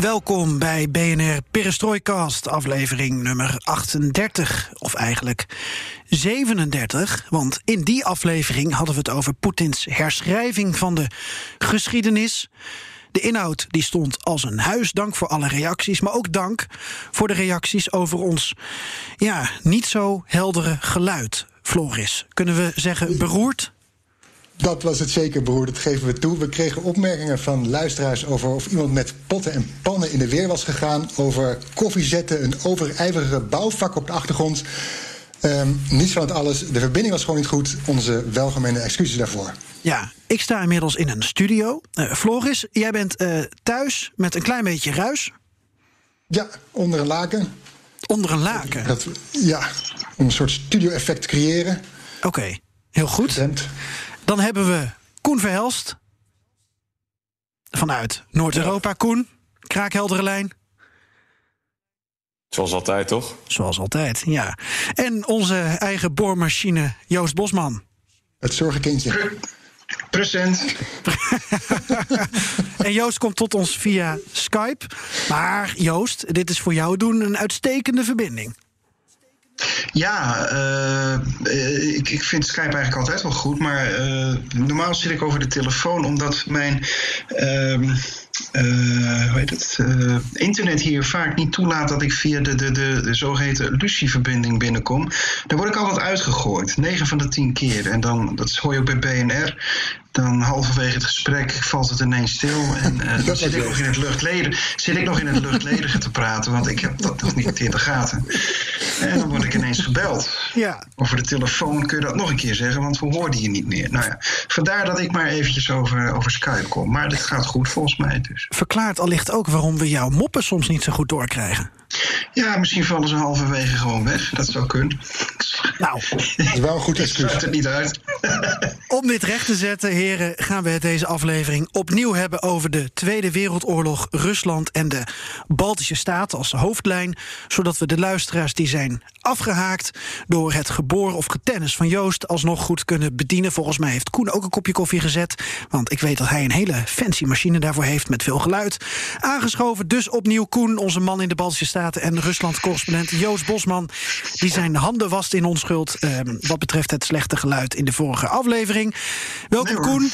Welkom bij BNR Perestroikast, aflevering nummer 38. Of eigenlijk 37, want in die aflevering hadden we het over Poetins herschrijving van de geschiedenis. De inhoud die stond als een huis. Dank voor alle reacties, maar ook dank voor de reacties over ons ja, niet zo heldere geluid. Floris, kunnen we zeggen beroerd? Dat was het zeker, broer. Dat geven we toe. We kregen opmerkingen van luisteraars over of iemand met potten en pannen in de weer was gegaan. Over koffiezetten, een overijverige bouwvak op de achtergrond. Um, niets van het alles. De verbinding was gewoon niet goed. Onze welgemene excuses daarvoor. Ja, ik sta inmiddels in een studio. Uh, Floris, jij bent uh, thuis met een klein beetje ruis. Ja, onder een laken. Onder een laken? Dat, ja, om een soort studio-effect te creëren. Oké, okay, heel goed. Dan hebben we Koen Verhelst. Vanuit Noord-Europa. Koen, kraakheldere lijn. Zoals altijd, toch? Zoals altijd, ja. En onze eigen boormachine Joost Bosman. Het zorgenkindje. Present. en Joost komt tot ons via Skype. Maar Joost, dit is voor jou doen een uitstekende verbinding. Ja, uh, ik, ik vind Skype eigenlijk altijd wel goed. Maar uh, normaal zit ik over de telefoon omdat mijn. Uh, hoe heet het? internet hier vaak niet toelaat dat ik via de, de, de, de zogeheten Lucie-verbinding binnenkom. Daar word ik altijd uitgegooid. 9 van de 10 keer. En dan, dat hoor je ook bij BNR dan halverwege het gesprek valt het ineens stil. En uh, dan zit ik, nog in het luchtledige, zit ik nog in het luchtledige te praten, want ik heb dat nog niet in de gaten. En dan word ik ineens gebeld. Ja. Over de telefoon kun je dat nog een keer zeggen, want we hoorden je niet meer. Nou ja, vandaar dat ik maar eventjes over, over Skype kom. Maar dit gaat goed volgens mij dus. Verklaart allicht ook waarom we jouw moppen soms niet zo goed doorkrijgen. Ja, misschien vallen ze halverwege gewoon weg. Dat zou kunnen. Nou, dat is wel een goed excuus. Het niet uit. Om dit recht te zetten, heren, gaan we het deze aflevering opnieuw hebben over de Tweede Wereldoorlog, Rusland en de Baltische Staten als hoofdlijn. Zodat we de luisteraars die zijn afgehaakt door het geboren of getennis van Joost alsnog goed kunnen bedienen. Volgens mij heeft Koen ook een kopje koffie gezet. Want ik weet dat hij een hele fancy machine daarvoor heeft met veel geluid. Aangeschoven dus opnieuw Koen, onze man in de Baltische Staten en Rusland-correspondent Joost Bosman. Die zijn handen wast in onschuld eh, wat betreft het slechte geluid in de vorige aflevering. Welkom Nee. Koen.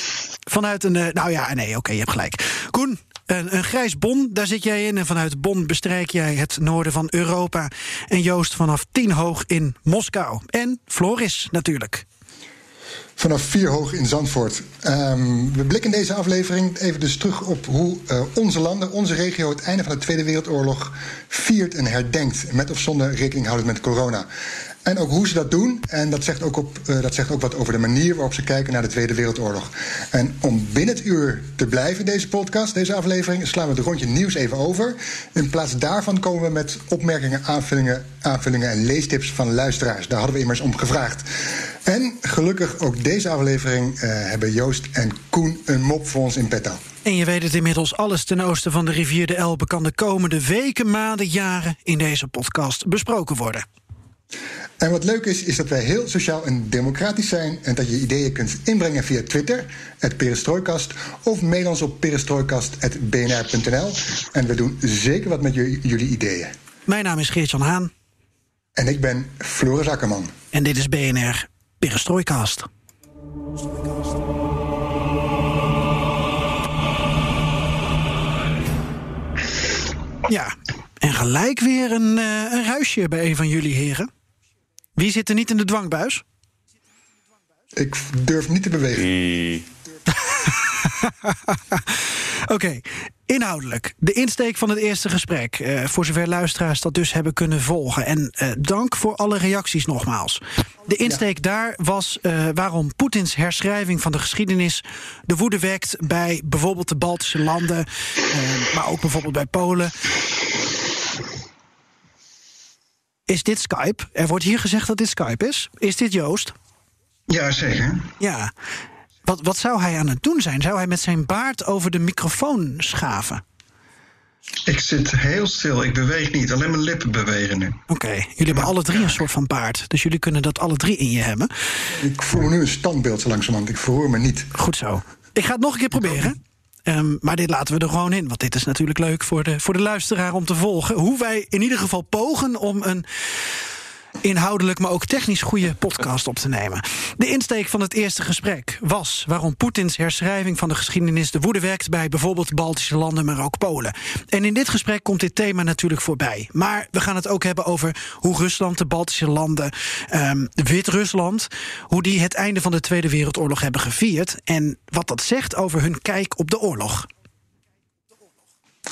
Vanuit een. eh, nou ja, nee, oké, je hebt gelijk. Koen, een, een grijs Bon, daar zit jij in. En vanuit Bonn bestrijk jij het noorden van Europa. En Joost vanaf tien hoog in Moskou. En Floris natuurlijk. Vanaf vier hoog in Zandvoort. Ehm, we blikken in deze aflevering even dus terug op hoe eh, onze landen, onze regio, het einde van de Tweede Wereldoorlog viert en herdenkt. Met of zonder rekening houdend met corona. En ook hoe ze dat doen. En dat zegt, ook op, eh, dat zegt ook wat over de manier waarop ze kijken naar de Tweede Wereldoorlog. En om binnen het uur te blijven, deze podcast, deze aflevering, slaan we het rondje nieuws even over. In plaats daarvan komen we met opmerkingen, aanvullingen, aanvullingen en leestips van luisteraars. Daar hadden we immers om gevraagd. En gelukkig ook deze aflevering eh, hebben Joost en Koen een mop voor ons in petto. En je weet het inmiddels, alles ten oosten van de rivier de Elbe kan de komende weken, maanden, jaren in deze podcast besproken worden. En wat leuk is, is dat wij heel sociaal en democratisch zijn... en dat je ideeën kunt inbrengen via Twitter, het Perestrooikast... of mail ons op perestrooikast.bnr.nl. En we doen zeker wat met jullie ideeën. Mijn naam is Geert-Jan Haan En ik ben Floris Akkerman. en dit is BNR Perestroikast. Ja, en gelijk weer een, eh, een ruisje bij een van jullie heren. Wie zit er niet in de dwangbuis? Ik durf niet te bewegen. Oké, Inhoudelijk, de insteek van het eerste gesprek. Uh, voor zover luisteraars dat dus hebben kunnen volgen. En uh, dank voor alle reacties nogmaals. De insteek ja. daar was uh, waarom Poetins herschrijving van de geschiedenis de woede wekt bij bijvoorbeeld de Baltische landen, maar ook bijvoorbeeld bij Polen. Is dit Skype? Er wordt hier gezegd dat dit Skype is. Is dit Joost? Ja, zeker. Ja. Wat, wat zou hij aan het doen zijn? Zou hij met zijn baard over de microfoon schaven? Ik zit heel stil, ik beweeg niet. Alleen mijn lippen bewegen nu. Oké, okay. jullie hebben alle drie een soort van baard. Dus jullie kunnen dat alle drie in je hebben. Ik voel nu een standbeeld zo langzamerhand. Ik verhoor me niet. Goed zo. Ik ga het nog een keer proberen. Um, maar dit laten we er gewoon in. Want dit is natuurlijk leuk voor de, voor de luisteraar om te volgen. Hoe wij in ieder geval pogen om een inhoudelijk, maar ook technisch goede podcast op te nemen. De insteek van het eerste gesprek was waarom Poetins herschrijving van de geschiedenis de woede wekt bij bijvoorbeeld Baltische landen, maar ook Polen. En in dit gesprek komt dit thema natuurlijk voorbij. Maar we gaan het ook hebben over hoe Rusland, de Baltische landen, um, Wit-Rusland, hoe die het einde van de Tweede Wereldoorlog hebben gevierd en wat dat zegt over hun kijk op de oorlog.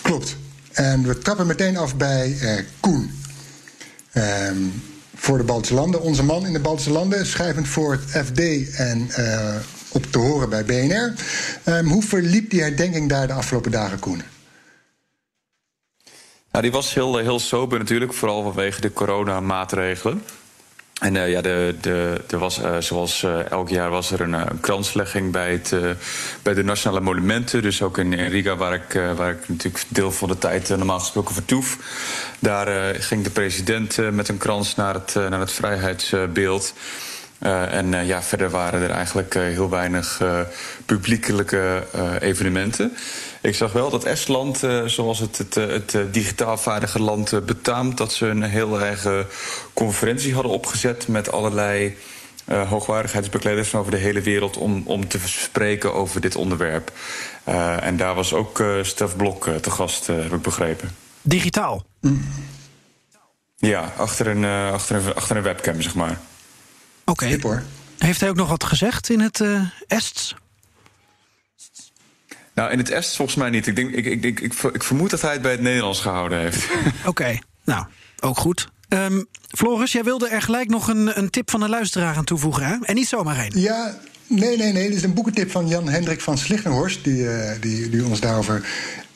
Klopt. En we trappen meteen af bij uh, Koen. Um, voor de Baltische landen. Onze man in de Baltische landen, schrijvend voor het FD en uh, op te horen bij BNR. Um, hoe verliep die herdenking daar de afgelopen dagen, Koen? Nou, die was heel, heel sober natuurlijk, vooral vanwege de coronamaatregelen. En uh, ja, de, de, er was, uh, zoals uh, elk jaar was er een, kranslegging bij, het, bij de Nationale Monumenten. Dus ook in, in Riga, waar ik, waar ik natuurlijk deel van de tijd normaal gesproken vertoef. Daar ging de president met een krans naar het, naar het vrijheidsbeeld. en ja, verder waren er eigenlijk heel weinig publiekelijke evenementen. Ik zag wel dat Estland, uh, zoals het, het, het, digitaal vaardige land uh, betaamt, dat ze een heel eigen conferentie hadden opgezet met allerlei uh, hoogwaardigheidsbekleders van over de hele wereld om, om te spreken over dit onderwerp. en daar was ook Stef Blok te gast, heb ik begrepen. Digitaal? Ja, achter een, achter, een, achter een webcam, zeg maar. Oké. Okay. Heeft hij ook nog wat gezegd in het Ests? Nou, in het Est volgens mij niet. Ik, denk, ik, ik, ik, ik, vermoed dat hij het bij het Nederlands gehouden heeft. Oké, nou, ook goed. Um, Floris, jij wilde er gelijk nog een, een tip van de luisteraar aan toevoegen, hè? En niet zomaar één. Ja, nee, nee, nee. Dit is een boekentip van Jan Hendrik van Slichtenhorst... die, uh, die, die ons daarover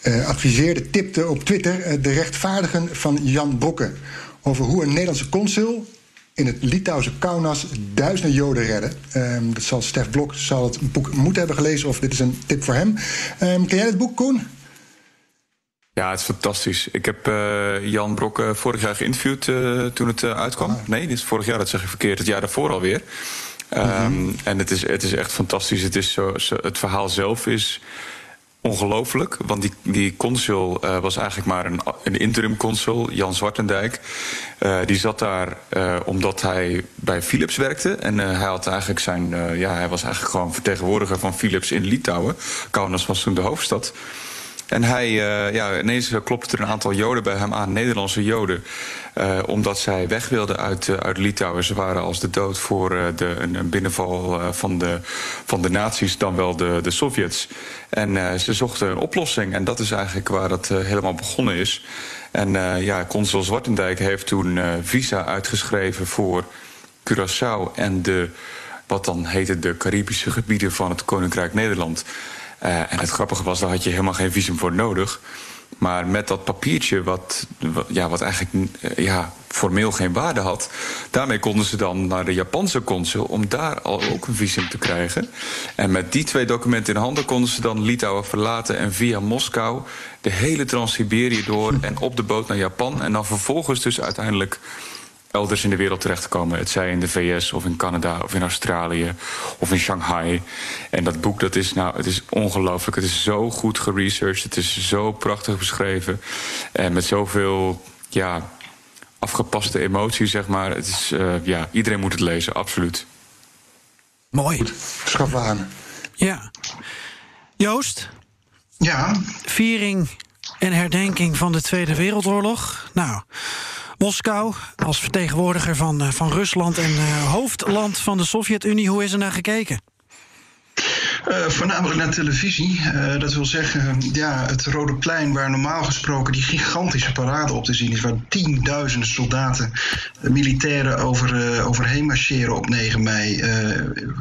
uh, adviseerde, tipte op Twitter... Uh, de rechtvaardigen van Jan Brokke... over hoe een Nederlandse consul in het Litouwse Kaunas duizenden Joden redden. Um, dat zal Stef Blok zal het boek moeten hebben gelezen, of dit is een tip voor hem. Um, ken jij het boek, Koen? Ja, het is fantastisch. Ik heb uh, Jan Brokke vorig jaar geïnterviewd uh, toen het uh, uitkwam. Ah. Nee, dit is vorig jaar, dat zeg ik verkeerd. Het jaar daarvoor alweer. Mm -hmm. um, en het is, het is echt fantastisch. Het, is zo, zo, het verhaal zelf is ongelooflijk. Want die, die consul uh, was eigenlijk maar een, een interim consul, Jan Zwartendijk. Uh, die zat daar uh, omdat hij bij Philips werkte. En hij had eigenlijk zijn. ja, hij was eigenlijk gewoon vertegenwoordiger van Philips in Litouwen. Kaunas was toen de hoofdstad. En hij, uh, ja, ineens klopte er een aantal Joden bij hem aan, Nederlandse Joden. Uh, omdat zij weg wilden uit, uh, uit Litouwen. Ze waren als de dood voor de, een, een binnenval van, de, van de nazi's, dan wel de, de Sovjets. En ze zochten een oplossing. En dat is eigenlijk waar dat helemaal begonnen is. En ja, consul Zwartendijk heeft toen visa uitgeschreven voor Curaçao en de, wat dan heette de Caribische gebieden van het Koninkrijk Nederland. Uh, en het grappige was, daar had je helemaal geen visum voor nodig. Maar met dat papiertje, wat, ja, wat eigenlijk uh, ja, formeel geen waarde had, daarmee konden ze dan naar de Japanse consul om daar al ook een visum te krijgen. En met die twee documenten in handen konden ze dan Litouwen verlaten en via Moskou de hele Trans-Siberië door en op de boot naar Japan. En dan vervolgens dus uiteindelijk elders in de wereld terecht te komen. Het zij in de VS of in Canada of in Australië of in Shanghai. En dat boek, dat is, nou, het is ongelooflijk. Het is zo goed geresearched. Het is zo prachtig beschreven. En met zoveel, ja, afgepaste emoties, zeg maar. Het is, uh, ja, iedereen moet het lezen, absoluut. Mooi. Schaf aan. Ja. Joost? Ja? Viering en herdenking van de Tweede Wereldoorlog. Nou... Moskou als vertegenwoordiger van, uh, van Rusland en uh, hoofdland van de Sovjet-Unie. Hoe is er naar gekeken? Voornamelijk naar televisie. dat wil zeggen, ja, het Rode Plein, waar normaal gesproken die gigantische parade op te zien is, waar tienduizenden soldaten, militairen over, overheen marcheren op 9 mei.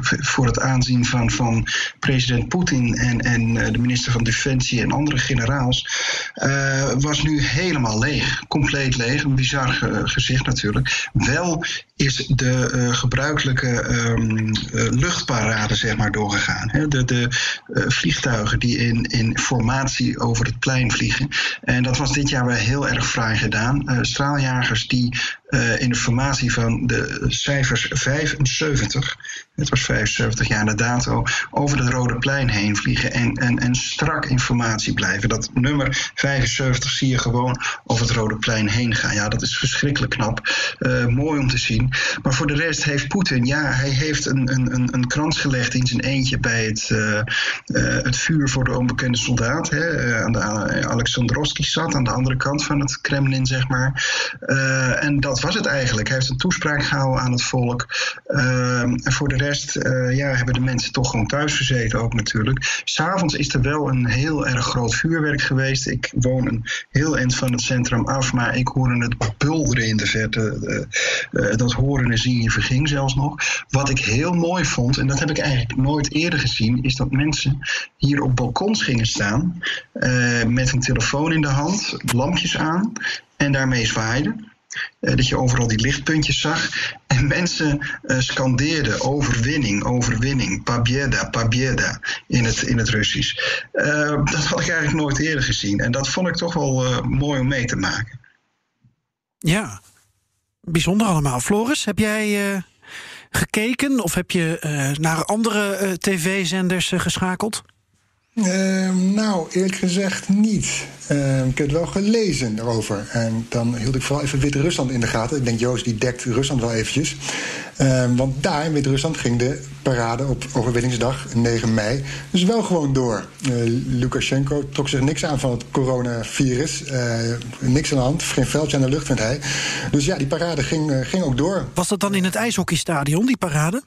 voor het aanzien van, van president Poetin en, en de minister van Defensie en andere generaals. was nu helemaal leeg. Compleet leeg. Een bizar gezicht natuurlijk. Wel is de uh, gebruikelijke uh, luchtparade zeg maar, doorgegaan. De, de uh, vliegtuigen die in, in formatie over het plein vliegen. En dat was dit jaar wel heel erg fraai gedaan. straaljagers die in de formatie van de cijfers 75, het was 75 jaar na dato, over het Rode Plein heen vliegen en, en, en strak in formatie blijven. Dat nummer 75 zie je gewoon over het Rode Plein heen gaan. Ja, dat is verschrikkelijk knap. mooi om te zien. Maar voor de rest heeft Poetin, ja, hij heeft een, een, een krans gelegd in zijn eentje bij het, uh, het vuur voor de onbekende soldaat. Hè, eh, aan de Alexandrovski zat, aan de andere kant van het Kremlin, zeg maar. Uh, en dat was het eigenlijk. Hij heeft een toespraak gehouden aan het volk. en voor de rest ja, hebben de mensen toch gewoon thuis gezeten ook natuurlijk. S'avonds is er wel een heel erg groot vuurwerk geweest. Ik woon een heel eind van het centrum af, maar ik hoorde het bulderen in de verte. dat horen en zien je verging zelfs nog. Wat ik heel mooi vond, en dat heb ik eigenlijk nooit eerder gezien, is dat mensen hier op balkons gingen staan met een telefoon in de hand, lampjes aan en daarmee zwaaiden. Uh, dat je overal die lichtpuntjes zag. En mensen uh, scandeerden overwinning, overwinning, pabieda, pabieda in het, in het Russisch. dat had ik eigenlijk nooit eerder gezien. En dat vond ik toch wel mooi om mee te maken. Ja, bijzonder allemaal. Floris, heb jij gekeken of heb je naar andere tv-zenders geschakeld? Ehm, nou, eerlijk gezegd niet. Ehm, ik heb het wel gelezen erover. En dan hield ik vooral even Wit-Rusland in de gaten. Ik denk, Joost die dekt Rusland wel eventjes. Ehm, want daar in Wit-Rusland ging de parade op overwinningsdag 9 mei. Dus wel gewoon door. Uh, Lukashenko trok zich niks aan van het coronavirus. Uh, niks aan de hand. Geen veldje aan de lucht vindt hij. Dus ja, die parade ging, uh, ging ook door. Was dat dan in het ijshockeystadion, die parade?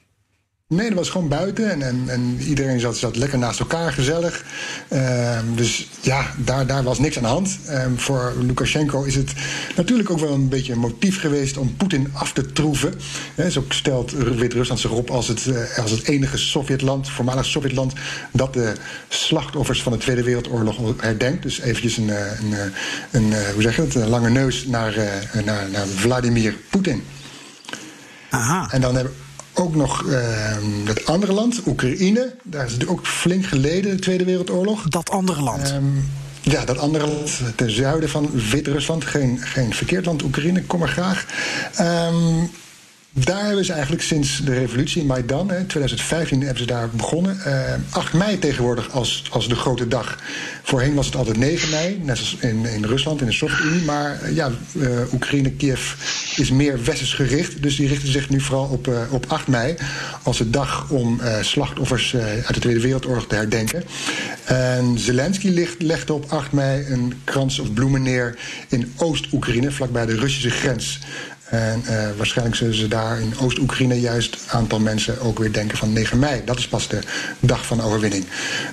Nee, dat was gewoon buiten en, en, en iedereen zat, zat lekker naast elkaar, gezellig. Uh, dus ja, daar, daar was niks aan de hand. Uh, voor Lukashenko is het natuurlijk ook wel een beetje een motief geweest om Poetin af te troeven. He, zo stelt Wit-Rusland zich op als het, uh, als het enige Sovjetland, voormalig Sovjetland, dat de slachtoffers van de Tweede Wereldoorlog herdenkt. Dus eventjes een, eh, een, een, een hoe zeg je het, een lange neus naar, naar, naar Vladimir Poetin. Aha. En dan hebben ook nog uh, het andere land, Oekraïne. Daar is het ook flink geleden, de Tweede Wereldoorlog. Dat andere land? Um, ja, dat andere land ten zuiden van Wit-Rusland. Geen, geen verkeerd land, Oekraïne, kom maar graag. Um, daar hebben ze eigenlijk sinds de revolutie in Maidan, in 2015 hebben ze daar begonnen. Uh, eh, 8 mei tegenwoordig als, als de grote dag. Voorheen was het altijd 9 mei, net als in, in Rusland, in de Sovjet-Unie. Maar uh, ja, uh, Oekraïne, Kiev is meer westers gericht. Dus die richten zich nu vooral op, op 8 mei als de dag om slachtoffers uit de Tweede Wereldoorlog te herdenken. En Zelensky legde op 8 mei een krans of bloemen neer in Oost-Oekraïne, vlakbij de Russische grens. En uh, waarschijnlijk zullen ze daar in Oost-Oekraïne juist een aantal mensen ook weer denken van 9 mei. Dat is pas de dag van overwinning.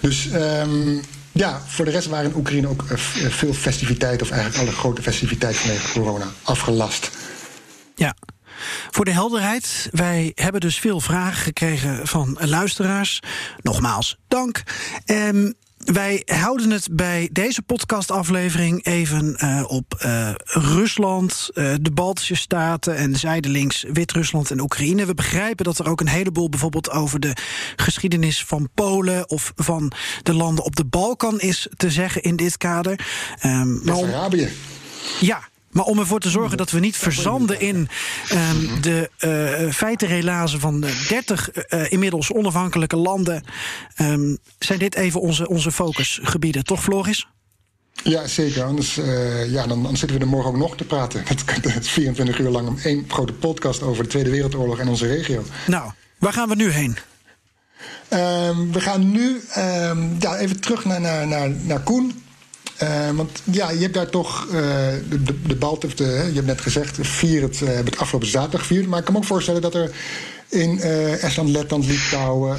Dus um, ja, voor de rest waren in Oekraïne ook uh, veel festiviteiten, of eigenlijk alle grote festiviteiten vanwege corona, afgelast. Ja. Voor de helderheid, wij hebben dus veel vragen gekregen van luisteraars. Nogmaals, dank. Um, wij houden het bij deze podcastaflevering even uh, op uh, Rusland, uh, de Baltische Staten en zijdelings Wit-Rusland en Oekraïne. We begrijpen dat er ook een heleboel bijvoorbeeld over de geschiedenis van Polen of van de landen op de Balkan is te zeggen in dit kader. Um, Arabië. Ja, maar om ervoor te zorgen dat we niet verzanden in um, de uh, feitenrelazen van 30 uh, inmiddels onafhankelijke landen, um, zijn dit even onze, onze focusgebieden, toch, Floris? Ja, zeker. Anders, uh, ja, dan, dan, zitten we er morgen ook nog te praten. Het is 24 uur lang om één grote podcast over de Tweede Wereldoorlog en onze regio. Nou, waar gaan we nu heen? Um, we gaan nu ja, even terug naar, naar, naar, naar Koen. Uh, want ja, je hebt daar toch uh, de, de, je hebt net gezegd, vier het, uh, het afgelopen zaterdag gevierd. Maar ik kan me ook voorstellen dat er in Estland, Letland, Litouwen,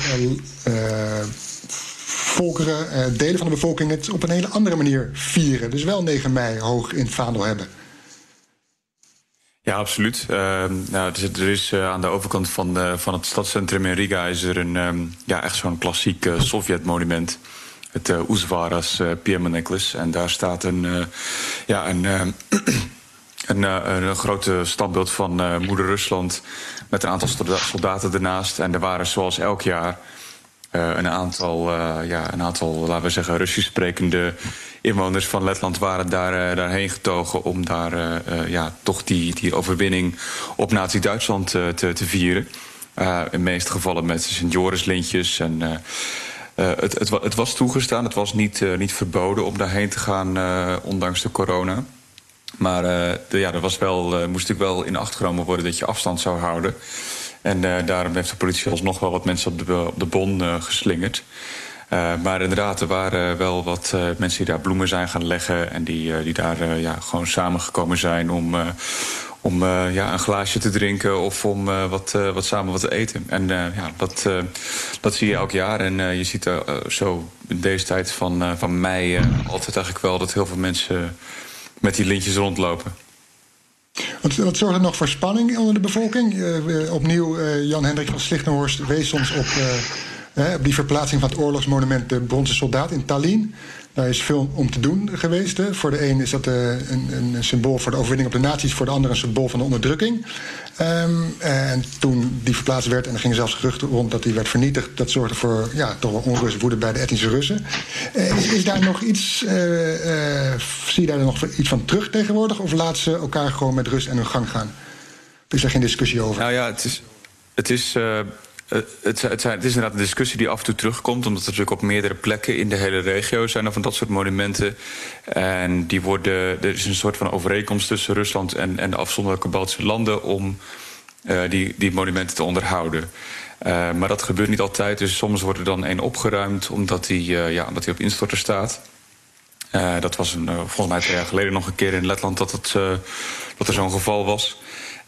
volkeren, delen van de bevolking het op een hele andere manier vieren. Dus wel 9 mei hoog in het vaandel hebben. Ja, absoluut. Uh, nou, er, is, er is aan de overkant van, van het stadscentrum in Riga is er een, um, ja, echt zo'n klassiek Sovjet-monument. Het uh, uh, Pierma Necklace. En daar staat een, uh, ja, een, een, een grote standbeeld van moeder Rusland. Met een aantal soldaten ernaast. En er waren zoals elk jaar een, aantal, ja, een aantal, laten we zeggen, Russisch sprekende inwoners van Letland waren daar, daarheen getogen om daar ja, toch die, die overwinning op Nazi-Duitsland te, te vieren. In de meeste gevallen met Sint-Joris-lintjes. En het, het, het, was toegestaan, het was niet, uh, niet verboden om daarheen te gaan, uh, ondanks de corona. Maar de, ja, er was wel, moest natuurlijk wel in acht genomen worden dat je afstand zou houden. En daarom heeft de politie alsnog wel wat mensen op de, op de bon geslingerd. Maar inderdaad, er waren wel wat mensen die daar bloemen zijn gaan leggen... en die, die daar ja, gewoon samengekomen zijn om, om ja, een glaasje te drinken... of om wat, wat samen wat te eten. En ja, dat, dat zie je elk jaar. En je ziet zo in deze tijd van, van mei altijd eigenlijk wel... dat heel veel mensen met die lintjes rondlopen. Wat, zorgt er nog voor spanning onder de bevolking? Opnieuw, Jan-Hendrik van Slichtenhorst wees ons op, uh, op die verplaatsing van het oorlogsmonument De Bronzen Soldaat in Tallinn. Daar is veel om te doen geweest. Hè. Voor de een is dat een, een, symbool voor de overwinning op de nazi's, voor de ander een symbool van de onderdrukking. Um, en toen die verplaatst werd, en er gingen zelfs geruchten rond dat die werd vernietigd, dat zorgde voor ja, toch wel onrust, woede bij de etnische Russen. Uh, is, is, daar nog iets, uh, zie je daar nog iets van terug tegenwoordig, of laten ze elkaar gewoon met rust en hun gang gaan? Is er geen discussie over. Nou ja, het is. Het is het, het, het, is inderdaad een discussie die af en toe terugkomt, omdat er natuurlijk op meerdere plekken in de hele regio zijn er van dat soort monumenten. En die worden, er is een soort van overeenkomst tussen Rusland en, en de afzonderlijke Baltische landen om uh, die, die monumenten te onderhouden. Uh, maar dat gebeurt niet altijd, dus soms wordt er dan één opgeruimd omdat die, ja, omdat die op instorten staat. Dat was een, volgens mij twee jaar geleden nog een keer in Letland dat, het, dat er zo'n geval was.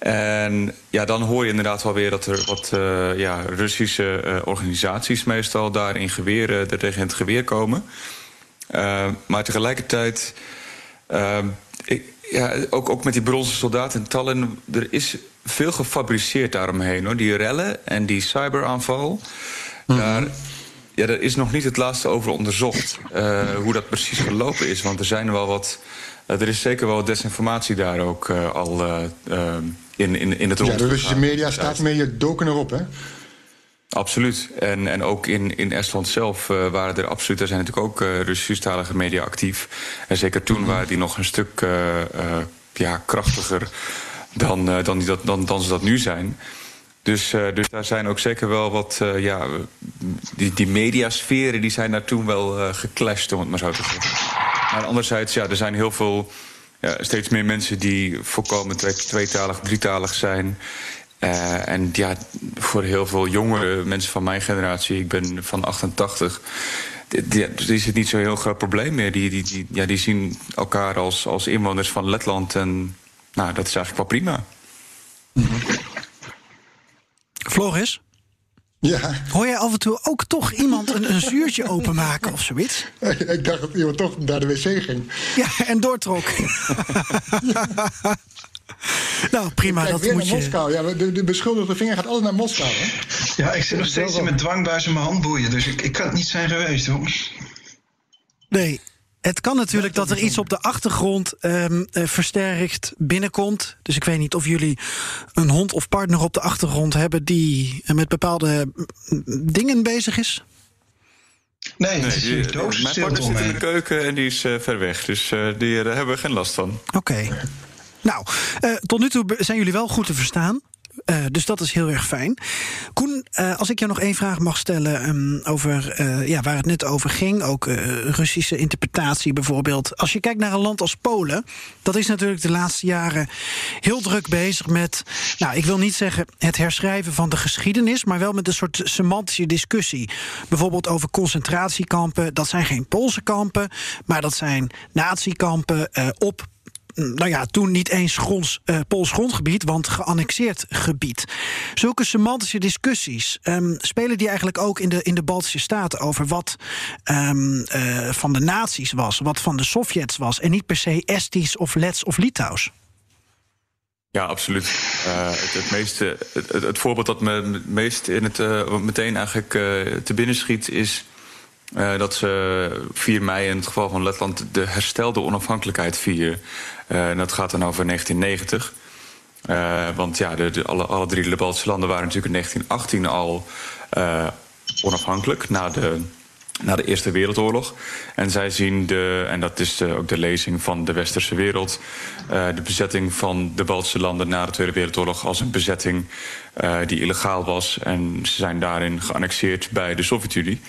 En ja, dan hoor je inderdaad wel weer dat er wat uh, ja, Russische uh, organisaties meestal daar in geweer, uh, tegen het geweer komen. maar tegelijkertijd, ik, ja, ook, ook met die bronzen soldaten in Tallinn, er is veel gefabriceerd daaromheen. Hoor. Die rellen en die cyberaanval, mm -hmm. daar, ja, daar is nog niet het laatste over onderzocht. hoe dat precies gelopen is, want er zijn wel wat... er is zeker wel desinformatie daar ook al in, in, in het rond. Ja, de Russische media, staatsmedia doken erop, hè? Absoluut. En, en ook in, in Estland zelf uh, waren er absoluut... er zijn natuurlijk ook uh, Russisch-talige media actief. En zeker toen -hmm. waren die nog een stuk uh, ja, krachtiger dan, dan, die dat, dan, dan ze dat nu zijn. Dus, dus daar zijn ook zeker wel wat... ja, die, die mediasferen die zijn daar toen wel geclashed, om het maar zo te zeggen. Maar anderzijds, ja, er zijn heel veel ja, steeds meer mensen die volkomen tweetalig, drietalig zijn. En ja, voor heel veel jongere mensen van mijn generatie, ik ben van 88, die, die is het niet zo'n heel groot probleem meer. Die, die, die, ja, die zien elkaar als, als inwoners van Letland en nou, dat is eigenlijk wel prima. -hmm. Floris? Ja. Hoor jij af en toe ook toch iemand een, een zuurtje openmaken of zoiets? Ik dacht dat iemand toch naar de wc ging. Ja, en doortrok. ja. Nou, prima. Kijk, dat weer moet naar je... Moskou. Ja, de, de beschuldigde vinger gaat altijd naar Moskou. Hè? Ja, ik zit nog steeds in mijn dwangbuis en mijn handboeien. Dus ik, ik kan het niet zijn geweest, hoor. Nee, het kan natuurlijk dat er iets op de achtergrond um, uh, versterkt binnenkomt. Dus ik weet niet of jullie een hond of partner op de achtergrond hebben die met bepaalde dingen bezig is. Nee, nee die, mijn partner zit in de keuken en die is uh, ver weg. Dus uh, die, daar hebben we geen last van. Oké. Okay. Nou, tot nu toe zijn jullie wel goed te verstaan. Uh, dus dat is heel erg fijn. Koen, uh, als ik jou nog één vraag mag stellen um, over uh, ja, waar het net over ging, ook Russische interpretatie bijvoorbeeld. Als je kijkt naar een land als Polen, dat is natuurlijk de laatste jaren heel druk bezig met, nou, ik wil niet zeggen het herschrijven van de geschiedenis, maar wel met een soort semantische discussie. Bijvoorbeeld over concentratiekampen. Dat zijn geen Poolse kampen, maar dat zijn natiekampen op nou ja, toen niet eens uh, Pools grondgebied, want geannexeerd gebied. Zulke semantische discussies um, spelen die eigenlijk ook in de, in de Baltische Staten over wat um, uh, van de naties was, wat van de Sovjets was, en niet per se Estisch of Lets of Litouws. Ja, absoluut. Uh, het, meeste, het, het, voorbeeld dat me het meest in het, meteen eigenlijk te binnen schiet is dat ze 4 mei in het geval van Letland de herstelde onafhankelijkheid vieren. En dat gaat dan over 1990. want ja, de, alle, alle drie de Baltische landen waren natuurlijk in 1918 al onafhankelijk na de na de Eerste Wereldoorlog. En zij zien de, en dat is ook de lezing van de westerse wereld, de bezetting van de Baltische landen na de Tweede Wereldoorlog als een bezetting die illegaal was. En ze zijn daarin geannexeerd bij de Sovjet-Unie.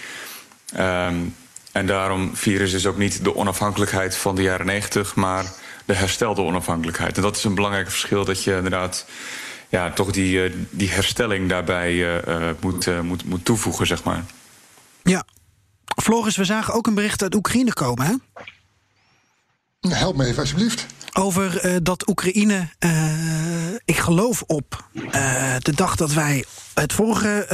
Um, en daarom vieren ze dus ook niet de onafhankelijkheid van de jaren 90, maar de herstelde onafhankelijkheid. En dat is een belangrijk verschil dat je inderdaad ja, toch die, uh, die herstelling daarbij moet, moet, moet toevoegen, zeg maar. Ja, Floris, we zagen ook een bericht uit Oekraïne komen, hè? Help me even, alsjeblieft. Over uh, dat Oekraïne, uh, ik geloof op uh, de dag dat wij het vorige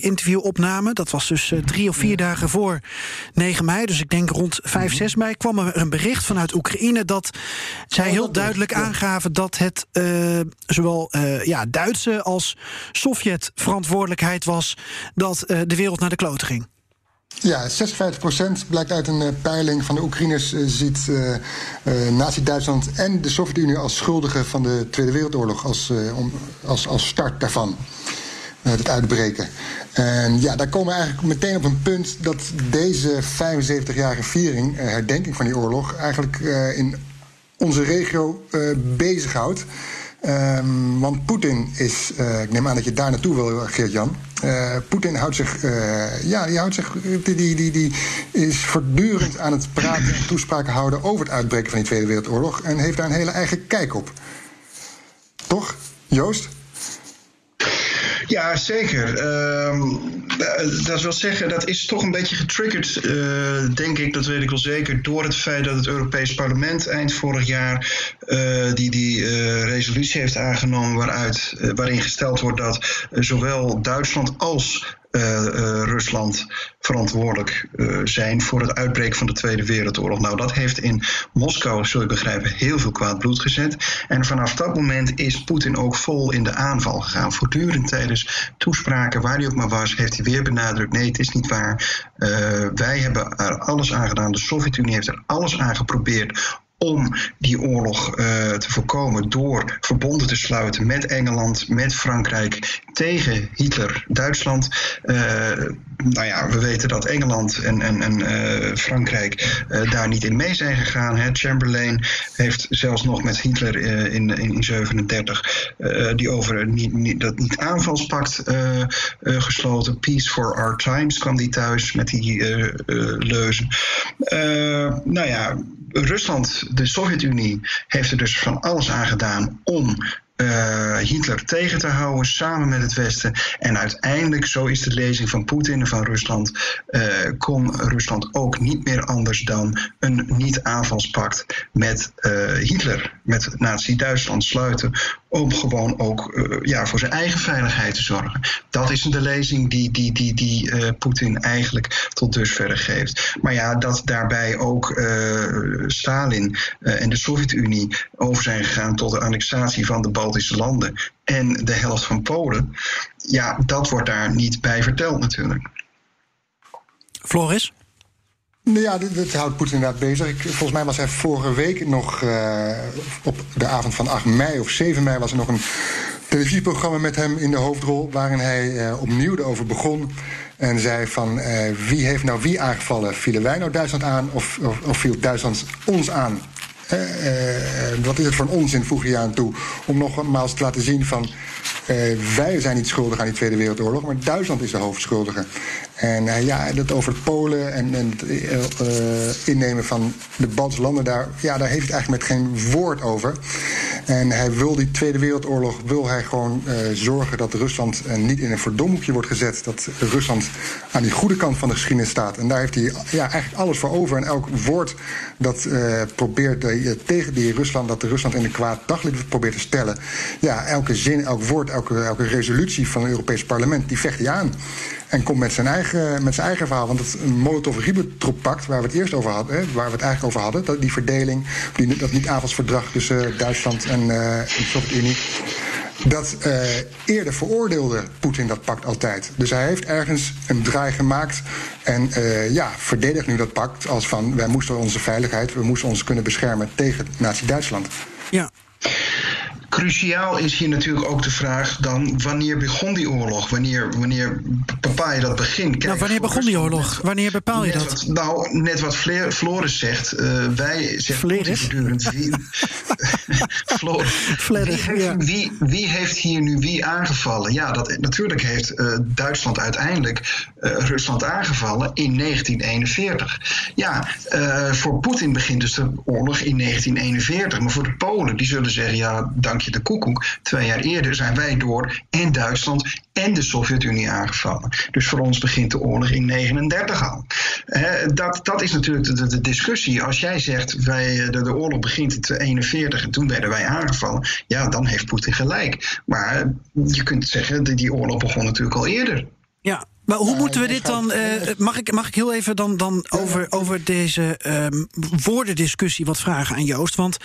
interview opnamen. Dat was dus drie of vier dagen voor 9 mei. Dus ik denk rond 5, 6 mei kwam er een bericht vanuit Oekraïne dat zij heel duidelijk aangaven dat het zowel ja, Duitse als Sovjet verantwoordelijkheid was dat de wereld naar de kloten ging. Ja, 56% blijkt uit een uh, peiling van de Oekraïners uh, ziet uh, Nazi-Duitsland en de Sovjet-Unie als schuldigen van de Tweede Wereldoorlog als, als, als start daarvan. het uitbreken. En ja, daar komen we eigenlijk meteen op een punt dat deze 75-jarige viering, herdenking van die oorlog, eigenlijk in onze regio bezighoudt. Um, want Poetin is, uh, ik neem aan dat je daar naartoe wil, Geert-Jan. Uh, Poetin houdt zich, uh, ja, die, houdt zich die, die, die is voortdurend aan het praten en toespraken houden over het uitbreken van die Tweede Wereldoorlog. En heeft daar een hele eigen kijk op. Toch, Joost? Ja, zeker. Uh, dat wil zeggen, dat is toch een beetje getriggerd, uh, denk ik, dat weet ik wel zeker, door het feit dat het Europees Parlement eind vorig jaar uh, die, die resolutie heeft aangenomen waaruit, waarin gesteld wordt dat zowel Duitsland als Rusland verantwoordelijk uh, zijn voor het uitbreken van de Tweede Wereldoorlog. Nou, dat heeft in Moskou, zul je begrijpen, heel veel kwaad bloed gezet. En vanaf dat moment is Poetin ook vol in de aanval gegaan. Voortdurend tijdens toespraken, waar hij ook maar was, heeft hij weer benadrukt: nee, het is niet waar. wij hebben er alles aan gedaan. De Sovjet-Unie heeft er alles aan geprobeerd om die oorlog uh, te voorkomen door verbonden te sluiten met Engeland, met Frankrijk tegen Hitler, Duitsland. Uh, nou ja, we weten dat Engeland en, en, en uh, Frankrijk daar niet in mee zijn gegaan. Hè. Chamberlain heeft zelfs nog met Hitler in, in, in 37 die over niet, niet, dat niet aanvalspact gesloten. Peace for our times kwam die thuis met die leuzen. nou ja, Rusland, de Sovjet-Unie, heeft er dus van alles aan gedaan om uh, Hitler tegen te houden samen met het Westen. En uiteindelijk, zo is de lezing van Poetin en van Rusland, uh, kon Rusland ook niet meer anders dan een niet-aanvalspact met uh, Hitler, met Nazi-Duitsland sluiten. Om gewoon ook ja, voor zijn eigen veiligheid te zorgen. Dat is de lezing die, die, die, die Poetin eigenlijk tot dusver geeft. Maar ja, dat daarbij ook Stalin en de Sovjet-Unie over zijn gegaan tot de annexatie van de Baltische landen en de helft van Polen, ja, dat wordt daar niet bij verteld natuurlijk. Floris? Ja, dat, houdt Poetin inderdaad bezig. Ik, volgens mij was hij vorige week nog uh, op de avond van 8 mei of 7 mei was er nog een televisieprogramma met hem in de hoofdrol, waarin hij uh, opnieuw erover begon. En zei van uh, wie heeft nou wie aangevallen? Vielen wij nou Duitsland aan of, of, of viel Duitsland ons aan? Wat is het voor een onzin, voeg je aan toe, om nogmaals te laten zien van wij zijn niet schuldig aan die Tweede Wereldoorlog, maar Duitsland is de hoofdschuldige. En uh, ja, dat over Polen en, en het innemen van de Baltische landen, daar, ja, daar heeft het eigenlijk met geen woord over. En hij wil die Tweede Wereldoorlog, wil hij gewoon uh, zorgen dat Rusland niet in een verdomhoekje wordt gezet. Dat Rusland aan die goede kant van de geschiedenis staat. En daar heeft hij ja, eigenlijk alles voor over. En elk woord dat probeert tegen die Rusland, dat de Rusland in een kwaad daglicht probeert te stellen. Ja, elke zin, elk woord, elke, elke resolutie van het Europees Parlement, die vecht hij aan. En komt met zijn eigen, met zijn eigen verhaal. Want het Molotov-Ribbentrop-pact, waar we het eerst over hadden, waar we het eigenlijk over hadden, dat, die verdeling, die, dat niet-avondsverdrag tussen Duitsland en, uh, en de Sovjet-Unie. Dat uh, eerder veroordeelde Poetin dat pact altijd. Dus hij heeft ergens een draai gemaakt. En ja, verdedigt nu dat pact als van wij moesten onze veiligheid, we moesten ons kunnen beschermen tegen Nazi-Duitsland. Ja, Cruciaal is hier natuurlijk ook de vraag dan wanneer begon die oorlog? Wanneer, wanneer bepaal je dat begin? Kijk, nou, wanneer begon die oorlog? wanneer bepaal je dat? Wat, nou, net wat Floris zegt. Uh, wij zeggen voortdurend wie, Floris, wie, ja. wie, wie, heeft hier nu wie aangevallen? Ja, dat, natuurlijk heeft uh, Duitsland uiteindelijk uh, Rusland aangevallen in 1941. Ja, voor Poetin begint dus de oorlog in 1941. Maar voor de Polen, die zullen zeggen, ja, dank de koekoek. Twee jaar eerder zijn wij door en Duitsland en de Sovjet-Unie aangevallen. Dus voor ons begint de oorlog in 39 al. dat, dat is natuurlijk de, discussie. Als jij zegt wij, de, de oorlog begint in 41 en toen werden wij aangevallen, ja, dan heeft Poetin gelijk. Maar je kunt zeggen, die, die oorlog begon natuurlijk al eerder. Ja, maar hoe moeten we dit dan. Uh, mag, ik, mag ik heel even dan, dan over, over deze um, woordendiscussie wat vragen aan Joost? Want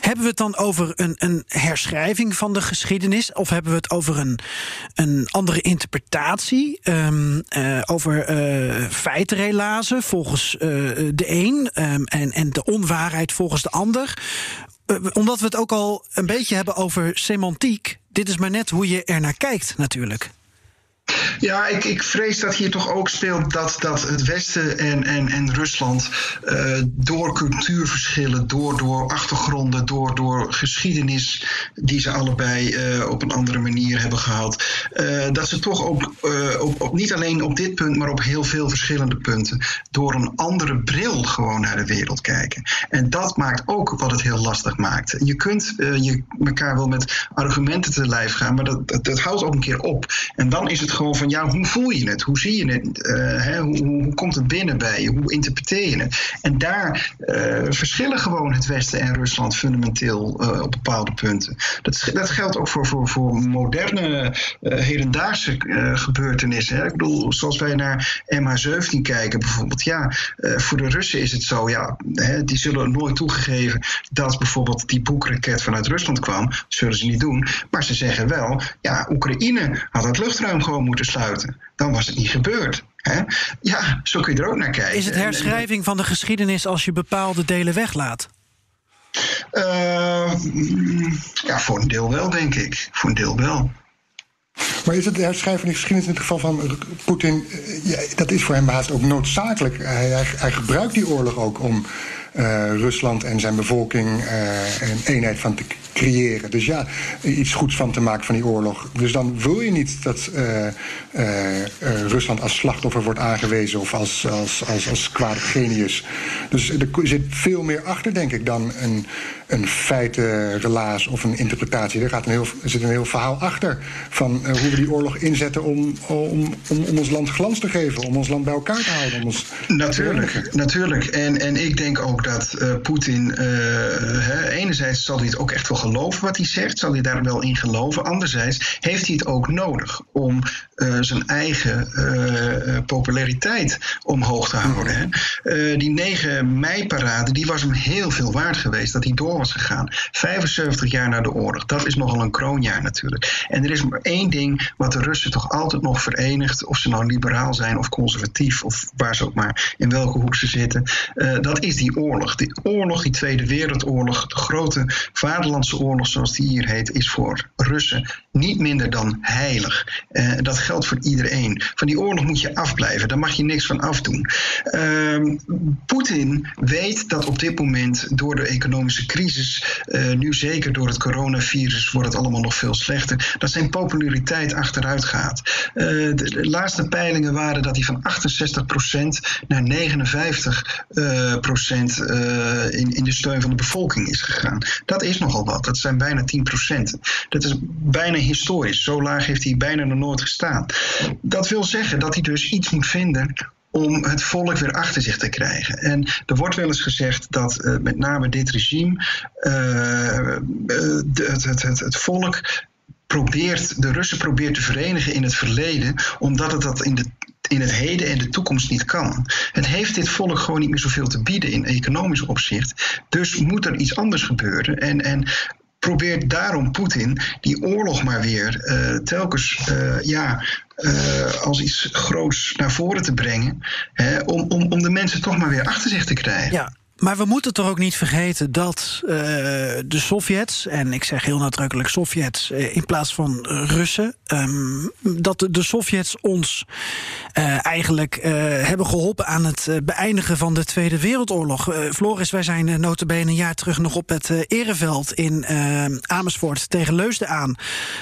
hebben we het dan over een, een herschrijving van de geschiedenis? Of hebben we het over een, een andere interpretatie? Um, uh, over uh, feitenrelazen volgens de een um, en, en de onwaarheid volgens de ander? omdat we het ook al een beetje hebben over semantiek. Dit is maar net hoe je er naar kijkt, natuurlijk. Ja, ik, ik vrees dat hier toch ook speelt dat, dat het Westen en, en, en Rusland uh, door cultuurverschillen, door, door achtergronden, door, door geschiedenis die ze allebei uh, op een andere manier hebben gehad, uh, dat ze toch ook op, op, niet alleen op dit punt, maar op heel veel verschillende punten, door een andere bril gewoon naar de wereld kijken. En dat maakt ook wat het heel lastig maakt. Je kunt je elkaar wel met argumenten te lijf gaan, maar dat, dat houdt ook een keer op. En dan is het gewoon van ja, hoe voel je het? Hoe zie je het? Uh, hè? Hoe, hoe, komt het binnen bij je? Hoe interpreteer je het? En daar uh, verschillen gewoon het Westen en Rusland fundamenteel uh, op bepaalde punten. Dat, dat geldt ook voor, voor, voor moderne, hedendaagse gebeurtenissen. Hè? Ik bedoel, zoals wij naar MH17 kijken bijvoorbeeld. Ja, voor de Russen is het zo, ja, hè, die zullen nooit toegegeven dat bijvoorbeeld die boekraket vanuit Rusland kwam. Dat zullen ze niet doen. Maar ze zeggen wel, ja, Oekraïne had het luchtruim gewoon moeten sluiten. Dan was het niet gebeurd. Hè? Ja, zo kun je er ook naar kijken. Is het herschrijving van de geschiedenis als je bepaalde delen weglaat? Uh, ja, voor een deel wel, denk ik. Voor een deel wel. Maar is het herschrijven van de geschiedenis in het geval van Poetin... Eh, ja, dat is voor hem haast ook noodzakelijk. Hij, hij, hij gebruikt die oorlog ook om Rusland en zijn bevolking uh, een eenheid van te creëren. Dus ja, iets goeds van te maken van die oorlog. Dus dan wil je niet dat uh, Rusland als slachtoffer wordt aangewezen of als, als, als, als genius. Dus er zit veel meer achter, denk ik, dan een, een feitenrelaas of een interpretatie. Er, gaat een heel, er zit een heel verhaal achter van hoe we die oorlog inzetten om, om, om, om ons land glans te geven, om ons land bij elkaar te houden. Om ons natuurlijk, natuurlijk. En, en ik denk ook dat uh, Poetin, uh, enerzijds zal hij het ook echt wel geloven wat hij zegt, zal hij daar wel in geloven. Anderzijds heeft hij het ook nodig om zijn eigen populariteit omhoog te houden. Hè. die 9 mei-parade die was hem heel veel waard geweest dat hij door was gegaan. 75 jaar na de oorlog, dat is nogal een kroonjaar natuurlijk. En er is maar één ding wat de Russen toch altijd nog verenigt, of ze nou liberaal zijn of conservatief, of waar ze ook maar in welke hoek ze zitten, dat is die oorlog. Die oorlog, die Tweede Wereldoorlog, de grote vaderlandse oorlog zoals die hier heet, is voor Russen niet minder dan heilig. Uh, dat geldt voor iedereen. Van die oorlog moet je afblijven, daar mag je niks van afdoen. Uh, Poetin weet dat op dit moment door de economische crisis, uh, nu zeker door het coronavirus, wordt het allemaal nog veel slechter, dat zijn populariteit achteruit gaat. Uh, de, laatste peilingen waren dat hij van 68% naar 59% in, in de steun van de bevolking is gegaan. Dat is nogal wat. Dat zijn bijna 10 procent. Dat is bijna historisch. Zo laag heeft hij bijna nog nooit gestaan. Dat wil zeggen dat hij dus iets moet vinden om het volk weer achter zich te krijgen. En er wordt wel eens gezegd dat uh, met name dit regime uh, het, het, het, het volk probeert, de Russen probeert te verenigen in het verleden, omdat het dat in de in het heden en de toekomst niet kan. Het heeft dit volk gewoon niet meer zoveel te bieden in economisch opzicht. Dus moet er iets anders gebeuren. En, en probeert daarom Poetin die oorlog maar weer uh, telkens uh, ja, uh, als iets groots naar voren te brengen. Hè, om, om, om de mensen toch maar weer achter zich te krijgen. Ja. Maar we moeten toch ook niet vergeten dat uh, de Sovjets, en ik zeg heel nadrukkelijk Sovjets uh, in plaats van Russen, um, dat de, Sovjets ons uh, eigenlijk hebben geholpen aan het beëindigen van de Tweede Wereldoorlog. Floris, wij zijn uh, een jaar terug nog op het Ereveld in Amersfoort tegen Leusden aan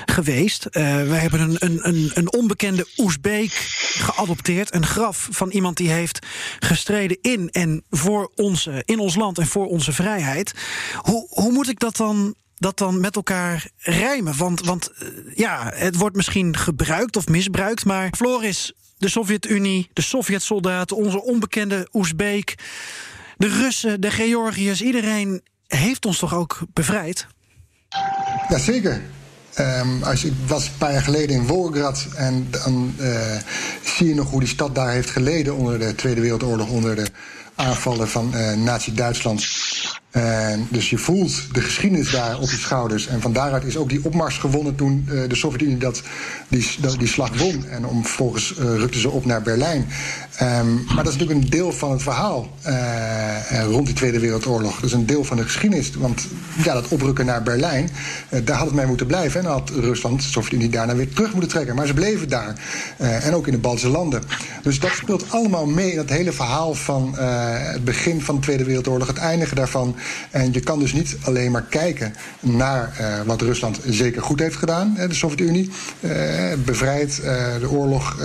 geweest. wij hebben een, een, een, een onbekende Oezbeek geadopteerd, een graf van iemand die heeft gestreden in en voor onze in ons land en voor onze vrijheid. Hoe, hoe moet ik dat dan dat dan met elkaar rijmen? Want, want eh, ja, het wordt misschien gebruikt of misbruikt, maar Floris, de Sovjet-Unie, de Sovjet-soldaten, onze onbekende Oezbeek, de Russen, de Georgiërs, iedereen heeft ons toch ook bevrijd? Jazeker. Um, als je, was een paar jaar geleden in Volgograd en dan uh, zie je nog hoe die stad daar heeft geleden onder de Tweede Wereldoorlog, onder de aanvallen van uh, Nazi-Duitsland. En dus je voelt de geschiedenis daar op je schouders. En van daaruit is ook die opmars gewonnen toen uh, de Sovjet-Unie dat, die, die slag won. En om, vervolgens uh, rukten ze op naar Berlijn. Um, maar dat is natuurlijk een deel van het verhaal uh, rond die Tweede Wereldoorlog. Dat is een deel van de geschiedenis. Want ja, dat oprukken naar Berlijn, daar had het mee moeten blijven. En dan had Rusland, de Sovjet-Unie, daarna weer terug moeten trekken. Maar ze bleven daar. en ook in de Baltische landen. Dus dat speelt allemaal mee in het hele verhaal van het begin van de Tweede Wereldoorlog, het eindigen daarvan. En je kan dus niet alleen maar kijken naar uh, wat Rusland zeker goed heeft gedaan, de Sovjet-Unie, uh, bevrijd, uh, de oorlog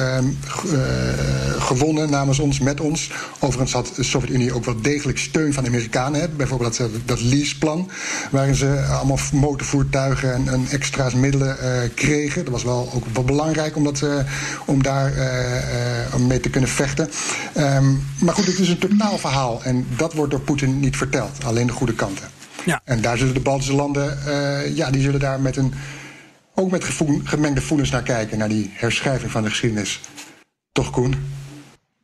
gewonnen namens ons, met ons. Overigens had de Sovjet-Unie ook wel degelijk steun van de Amerikanen. Hè? Bijvoorbeeld dat, dat leaseplan, waarin ze allemaal motorvoertuigen en, en extra's middelen kregen. Dat was wel ook wel belangrijk om, dat, om daar mee te kunnen vechten. Um, maar goed, het is een totaal verhaal en dat wordt door Poetin niet verteld. Alleen de goede kanten. Ja. En daar zullen de Baltische landen, uh, ja, die zullen daar met een, ook met gevoel, gemengde voelens naar kijken, naar die herschrijving van de geschiedenis. Toch, Koen?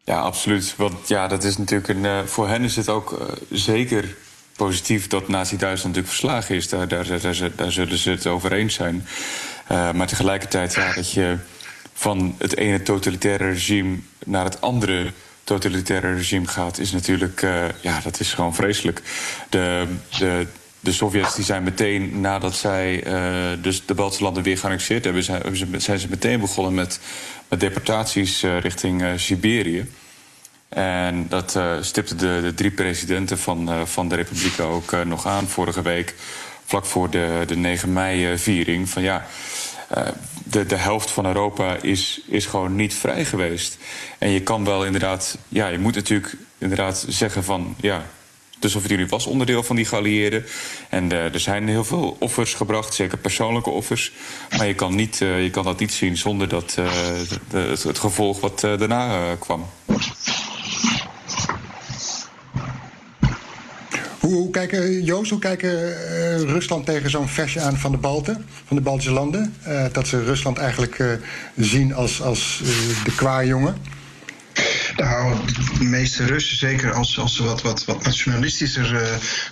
Ja, absoluut. Want ja, dat is natuurlijk een. Uh, voor hen is het ook uh, zeker positief dat Nazi-Duitsland natuurlijk verslagen is. Daar, daar, daar, daar, zullen ze het over eens zijn. maar tegelijkertijd, ja, dat je van het ene totalitaire regime naar het andere totalitaire regime gaat, is natuurlijk, uh, ja, dat is gewoon vreselijk. De, de, de Sovjets die zijn meteen nadat zij uh, dus de Baltische landen weer geannexeerd hebben, zijn, zijn ze meteen begonnen met, met deportaties uh, richting Siberië. En dat stipte de, de, drie presidenten van, van de republieken ook nog aan vorige week, vlak voor de, de 9 mei-viering. Van ja, de, de helft van Europa is, is gewoon niet vrij geweest. En je kan wel inderdaad, ja, je moet natuurlijk inderdaad zeggen van ja. De Sovjet-Unie was onderdeel van die geallieerden. En uh, er zijn heel veel offers gebracht, zeker persoonlijke offers. Maar je kan, niet, uh, je kan dat niet zien zonder dat, de, het, gevolg wat daarna kwam. Hoe, kijken, Joost, hoe kijken uh, Rusland tegen zo'n versje aan van de Balten, van de Baltische landen? Uh, dat ze Rusland eigenlijk uh, zien als, als de Nou, de meeste Russen, zeker als, als ze wat, wat, wat nationalistischer uh,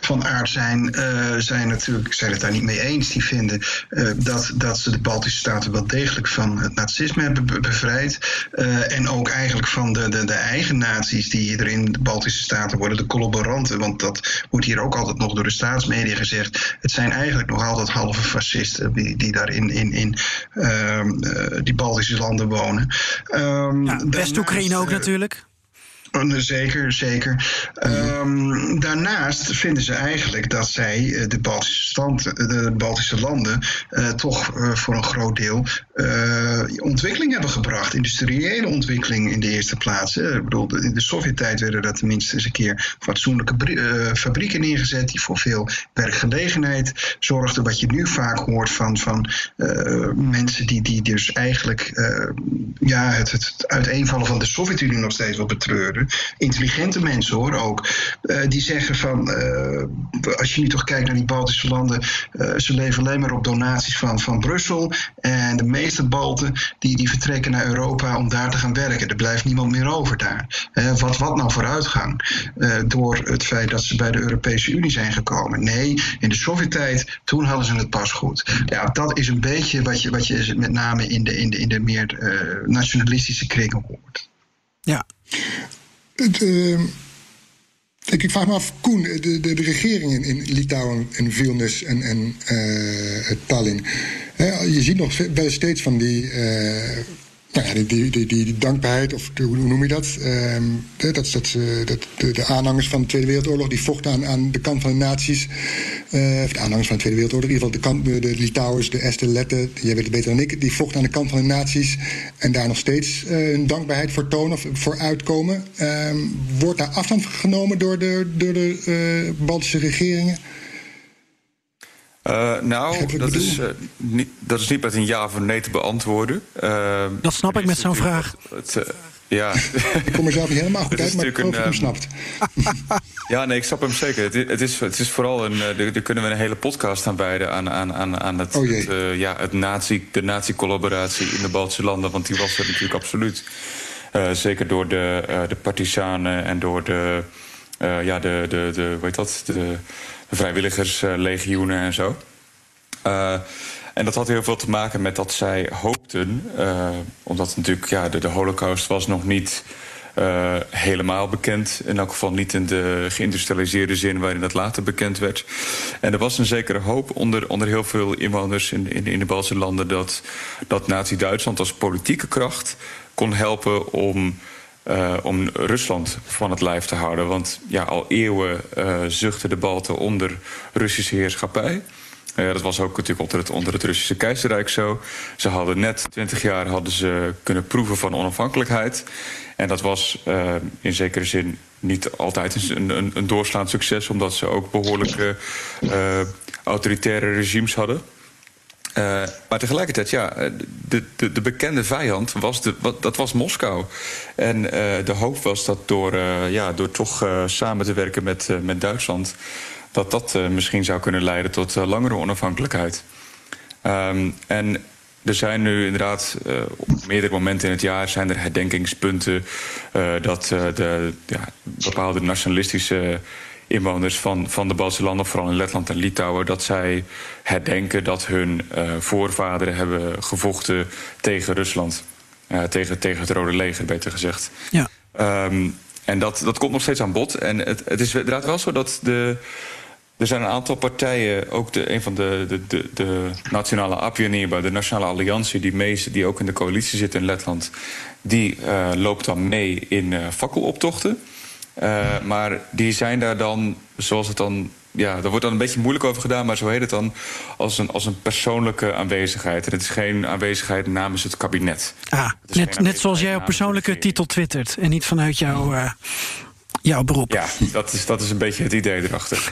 van aard zijn, uh, zijn natuurlijk zijn het daar niet mee eens. Die vinden uh, dat, dat ze de Baltische Staten wel degelijk van het nazisme hebben bevrijd. en ook eigenlijk van de, de, de eigen naties die er in de Baltische Staten worden, de collaboranten. Want dat wordt hier ook altijd nog door de staatsmedia gezegd. Het zijn eigenlijk nog altijd halve fascisten die, die daar in, in, in ehm, die Baltische landen wonen. Um, ja, West-Oekraïne ook natuurlijk. Oh, zeker, zeker. Um, daarnaast vinden ze eigenlijk dat zij eh, de Baltische, stand, eh, de Baltische landen uh, toch uh, voor een groot deel ontwikkeling hebben gebracht. Industriële ontwikkeling in de eerste plaats. Ik bedoel, in de Sovjet-tijd werden er tenminste eens een keer fatsoenlijke fabrieken neergezet die voor veel werkgelegenheid zorgden. Wat je nu vaak hoort van, van mensen die, die dus eigenlijk ja, het, het uiteenvallen van de Sovjet-Unie nog steeds wel betreuren intelligente mensen hoor ook, uh, die zeggen van, uh, als je nu toch kijkt naar die Baltische landen, uh, ze leven alleen maar op donaties van, van Brussel. En de meeste Balten die, die vertrekken naar Europa om daar te gaan werken. Er blijft niemand meer over daar. wat, wat nou vooruitgang? door het feit dat ze bij de Europese Unie zijn gekomen. Nee, in de Sovjet-tijd, toen hadden ze het pas goed. Ja, dat is een beetje wat je, wat je met name in de, in de, in de meer nationalistische kringen hoort. Ja. Uh, ik, ik, vraag me af, Koen, de, de, de regeringen in Litouwen en Vilnius en, en uh, Tallinn. je ziet nog wel steeds van die uh, nou ja, die, die, die, dankbaarheid, of hoe noem je dat? Um, dat, dat, dat de, de, aanhangers van de Tweede Wereldoorlog die vochten aan, aan de kant van de nazi's. Uh, of de aanhangers van de Tweede Wereldoorlog, in ieder geval de, kant, de, Litouwers, de Esten, Letten, jij weet het beter dan ik, die vochten aan de kant van de nazi's en daar nog steeds uh, hun dankbaarheid voor tonen of voor uitkomen. Um, wordt daar afstand genomen door de, de Baltische regeringen? Uh, nou, dat is, uh, niet, dat is niet met een ja of een nee te beantwoorden. Uh, dat snap ik met zo'n vraag. Het, ja. ik kom mezelf niet helemaal goed uit, maar ik hoop dat hem snapt. ja, nee, ik snap hem zeker. Het, het, is, het is vooral een... Er kunnen we een hele podcast aan wijden... aan, aan, aan, aan het, oh het ja, het nazi, de nazi-collaboratie in de Baltische landen. Want die was er natuurlijk absoluut. zeker door de, de partisanen en door de... ja, de, de, de, hoe heet dat? De, vrijwilligerslegioenen en zo. Uh, en dat had heel veel te maken met dat zij hoopten, uh, omdat natuurlijk ja, de, de Holocaust was nog niet helemaal bekend. In elk geval niet in de geïndustrialiseerde zin waarin dat later bekend werd. En er was een zekere hoop onder, onder heel veel inwoners in, in, in de Baltische landen dat, dat Nazi-Duitsland als politieke kracht kon helpen om uh, om Rusland van het lijf te houden. Want ja, al eeuwen uh, zuchten de Balten onder Russische heerschappij. Uh, dat was ook natuurlijk onder het, Russische keizerrijk zo. Ze hadden net twintig jaar hadden ze kunnen proeven van onafhankelijkheid. En dat was in zekere zin niet altijd een, een, een doorslaand succes... omdat ze ook behoorlijke autoritaire regimes hadden. Uh, maar tegelijkertijd, ja, de, de, de, bekende vijand was, de, dat was Moskou. En uh, de hoop was dat door, ja, door toch samen te werken met, met Duitsland... dat dat misschien zou kunnen leiden tot langere onafhankelijkheid. Um, en er zijn nu inderdaad op meerdere momenten in het jaar... zijn er herdenkingspunten dat de ja, bepaalde nationalistische inwoners van, van de Baltische landen, vooral in Letland en Litouwen, dat zij herdenken dat hun uh, voorvaderen hebben gevochten tegen Rusland. Uh, tegen, tegen het Rode Leger, beter gezegd. Ja. Um, en dat, dat komt nog steeds aan bod. En het, het is inderdaad wel zo dat de. Er zijn een aantal partijen, ook de, een van de, de, de, de nationale Apionierba, de Nationale Alliantie, die, mee, die ook in de coalitie zit in Letland, die uh, loopt dan mee in uh, fakkeloptochten. Uh, maar die zijn daar dan, zoals het dan. Ja, daar wordt dan een beetje moeilijk over gedaan, maar zo heet het dan als een, als een persoonlijke aanwezigheid. En het is geen aanwezigheid namens het kabinet. Ah, net, net zoals jij op persoonlijke titel twittert en niet vanuit jouw. Uh, jouw beroep. Ja, dat is, dat is een beetje het idee erachter.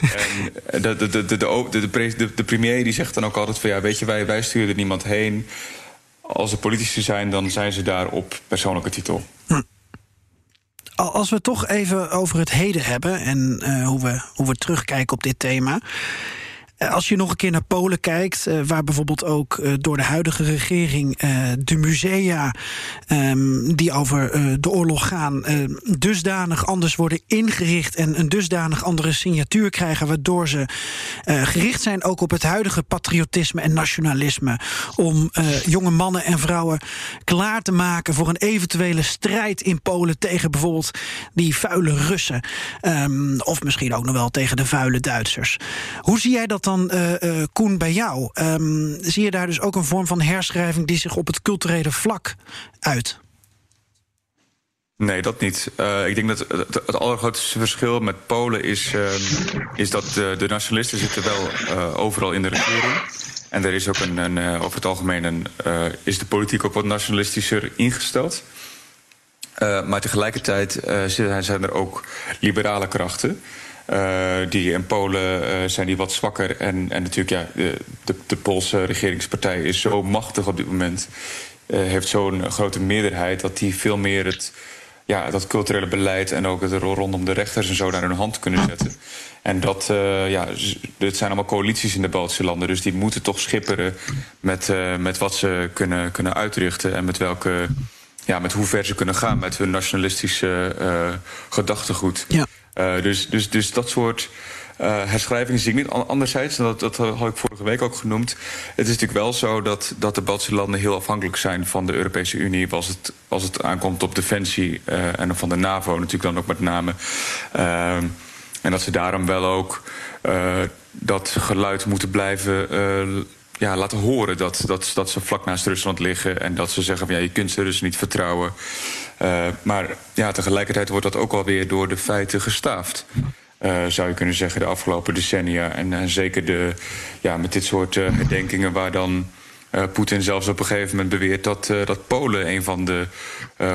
en de, de, de, de, de, de, de, premier die zegt dan ook altijd van ja, weet je, wij, wij sturen er niemand heen. Als er politici zijn, dan zijn ze daar op persoonlijke titel. Als we toch even over het heden hebben en uh, hoe, we, hoe we terugkijken op dit thema. Eh, als je nog een keer naar Polen kijkt, eh, waar bijvoorbeeld ook eh, door de huidige regering de musea ehm, die over de oorlog gaan, dusdanig anders worden ingericht en een dusdanig andere signatuur krijgen, waardoor ze gericht zijn ook op het huidige patriotisme en nationalisme. Om jonge mannen en vrouwen klaar te maken voor een eventuele strijd in Polen tegen bijvoorbeeld die vuile Russen. Um, of misschien ook nog wel tegen de vuile Duitsers. Hoe zie jij dat dan, uh, Koen, bij jou? Um, zie je daar dus ook een vorm van herschrijving die zich op het culturele vlak uit? Nee, dat niet. Uh, ik denk dat het, het, allergrootste verschil met Polen is, uh, is dat de, de, nationalisten zitten wel overal in de regering. En er is ook een, een over het algemeen een, is de politiek ook wat nationalistischer ingesteld. Maar tegelijkertijd zijn er ook liberale krachten. die in Polen zijn die wat zwakker. En, en natuurlijk, ja, de, de, Poolse regeringspartij is zo machtig op dit moment. heeft zo'n grote meerderheid dat die veel meer het ja, dat culturele beleid en ook het rondom de rechters en zo naar hun hand kunnen zetten. En dat, ja, het zijn allemaal coalities in de Baltische landen, dus die moeten toch schipperen met, met wat ze kunnen, kunnen uitrichten en met welke. Ja, met hoe ver ze kunnen gaan met hun nationalistische uh, gedachtegoed. Ja. dus, dus, dus dat soort uh, herschrijving zie ik niet. Anderzijds, dat, dat had ik vorige week ook genoemd... het is natuurlijk wel zo dat, dat de Baltische landen heel afhankelijk zijn... van de Europese Unie als het, als het aankomt op defensie... Uh, en van de NAVO natuurlijk dan ook met name. Uh, en dat ze daarom wel ook dat geluid moeten blijven ja, laten horen dat, dat, dat ze vlak naast Rusland liggen en dat ze zeggen van ja, je kunt ze dus niet vertrouwen. Uh, maar ja, tegelijkertijd wordt dat ook alweer door de feiten gestaafd. Uh, zou je kunnen zeggen, de afgelopen decennia. En uh, zeker de, ja, met dit soort uh, herdenkingen waar dan Poetin zelfs op een gegeven moment beweert dat, dat Polen een van de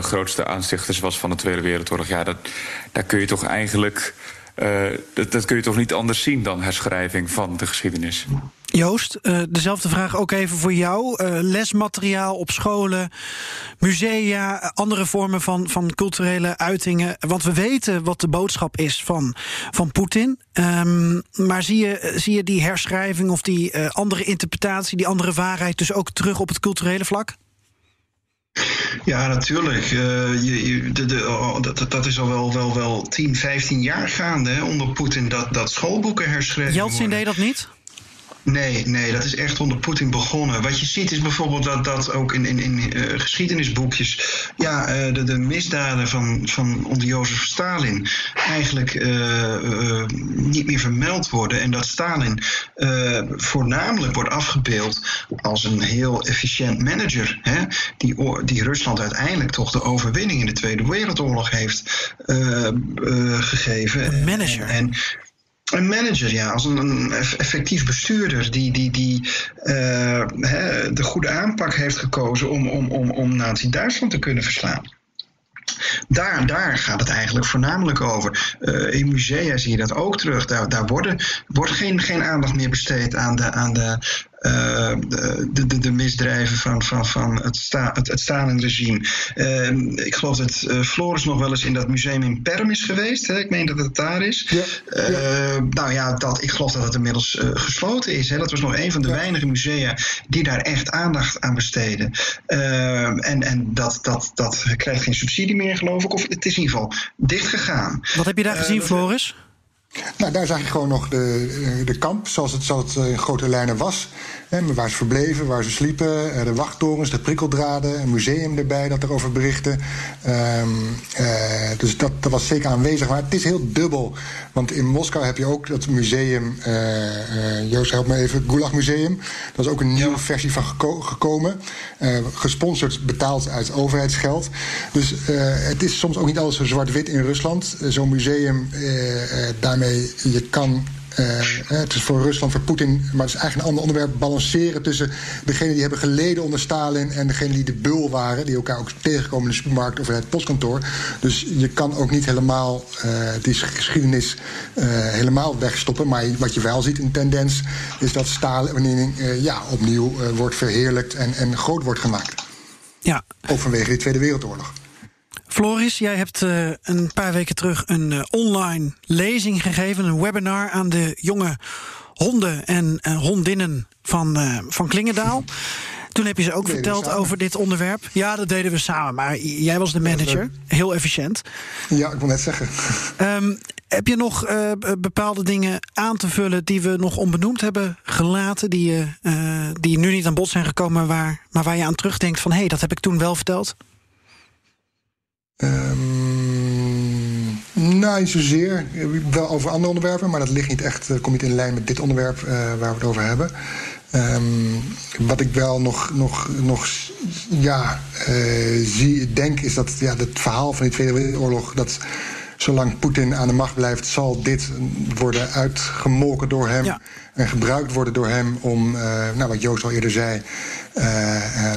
grootste aanstichters was van de Tweede Wereldoorlog. Ja, dat, daar kun je toch eigenlijk. Dat, dat kun je toch niet anders zien dan herschrijving van de geschiedenis. Joost, uh, dezelfde vraag ook even voor jou. Uh, lesmateriaal op scholen, musea, andere vormen van, van culturele uitingen. Want we weten wat de boodschap is van, van Poetin. Um, maar zie je, zie je die herschrijving of die andere interpretatie, die andere waarheid, dus ook terug op het culturele vlak? Ja, natuurlijk. Uh, je, de, de, oh, dat, dat is al wel, wel, wel 10, 15 jaar gaande hè, onder Poetin dat, dat schoolboeken herschreven Jeltsin deed dat niet? Nee, nee, dat is echt onder Poetin begonnen. Wat je ziet is bijvoorbeeld dat, dat ook in, in, in uh, geschiedenisboekjes ja, uh, de, de misdaden van, van onder Jozef Stalin eigenlijk uh, niet meer vermeld worden. En dat Stalin voornamelijk wordt afgebeeld als een heel efficiënt manager. Hè, die, die Rusland uiteindelijk toch de overwinning in de Tweede Wereldoorlog heeft gegeven. Een manager. En, een manager, ja, als een, effectief bestuurder die, die, die uh, de goede aanpak heeft gekozen om, om, om, om Nazi-Duitsland te kunnen verslaan. Daar, daar gaat het eigenlijk voornamelijk over. Uh, in musea zie je dat ook terug. Daar, daar worden, wordt geen, geen aandacht meer besteed aan de, aan de uh, de, de, de, misdrijven van, van, van het, sta, het, het Stalin-regime. Uh, ik geloof dat uh, Floris nog wel eens in dat museum in Perm is geweest. Hè? Ik meen dat het daar is. Ja, ja. Nou ja, dat, ik geloof dat het inmiddels gesloten is. Hè? Dat was nog een van de ja. weinige musea die daar echt aandacht aan besteden. Ehm, en en dat, dat, dat krijgt geen subsidie meer, geloof ik. Of het is in ieder geval dicht gegaan. Wat heb je daar gezien, Floris? Nou, daar zag je gewoon nog de, eh, de kamp zoals het, zoals het in grote lijnen was. Waar ze verbleven, waar ze sliepen. Eh, de wachttorens, de prikkeldraden, een museum erbij dat erover berichtte. Um, uh, dus dat, dat, was zeker aanwezig. Maar het is heel dubbel. Want in Moskou heb je ook dat museum, uh, Joost help me even, Gulag Museum. Dat is ook een nieuwe versie van geko gekomen. gesponsord, betaald uit overheidsgeld. Dus het is soms ook niet alles zo zwart-wit in Rusland. Zo'n museum, daarmee je kan het is voor Rusland, voor Poetin, maar het is eigenlijk een ander onderwerp. Balanceren tussen degenen die hebben geleden onder Stalin en degenen die de bul waren, die elkaar ook tegenkomen in de supermarkt of in het postkantoor. Dus je kan ook niet helemaal uh, die geschiedenis helemaal wegstoppen. Maar wat je wel ziet in tendens is dat Stalin wanneer, ja, opnieuw wordt verheerlijkt en, en groot wordt gemaakt. Ja. Ook vanwege de Tweede Wereldoorlog. Floris, jij hebt uh, een paar weken terug een uh, online lezing gegeven, een webinar aan de jonge honden en uh, hondinnen van, van Klingendaal. Toen heb je ze ook verteld over dit onderwerp. Ja, dat deden we samen, maar jij was de manager. Heel efficiënt. Ja, ik wil net zeggen. Um, heb je nog bepaalde dingen aan te vullen die we nog onbenoemd hebben gelaten, die, die nu niet aan bod zijn gekomen, waar, maar waar je aan terugdenkt van hé, hey, dat heb ik toen wel verteld? Um, nou, niet zozeer. Wel over andere onderwerpen, maar dat ligt niet echt, uh, komt niet in lijn met dit onderwerp uh, waar we het over hebben. Ehm, wat ik wel nog, nog, nog ja, uh, zie, denk, is dat ja, het verhaal van die Tweede Wereldoorlog. Dat zolang Poetin aan de macht blijft, zal dit worden uitgemolken door hem. En gebruikt worden door hem om, uh, nou, wat Joost al eerder zei, uh,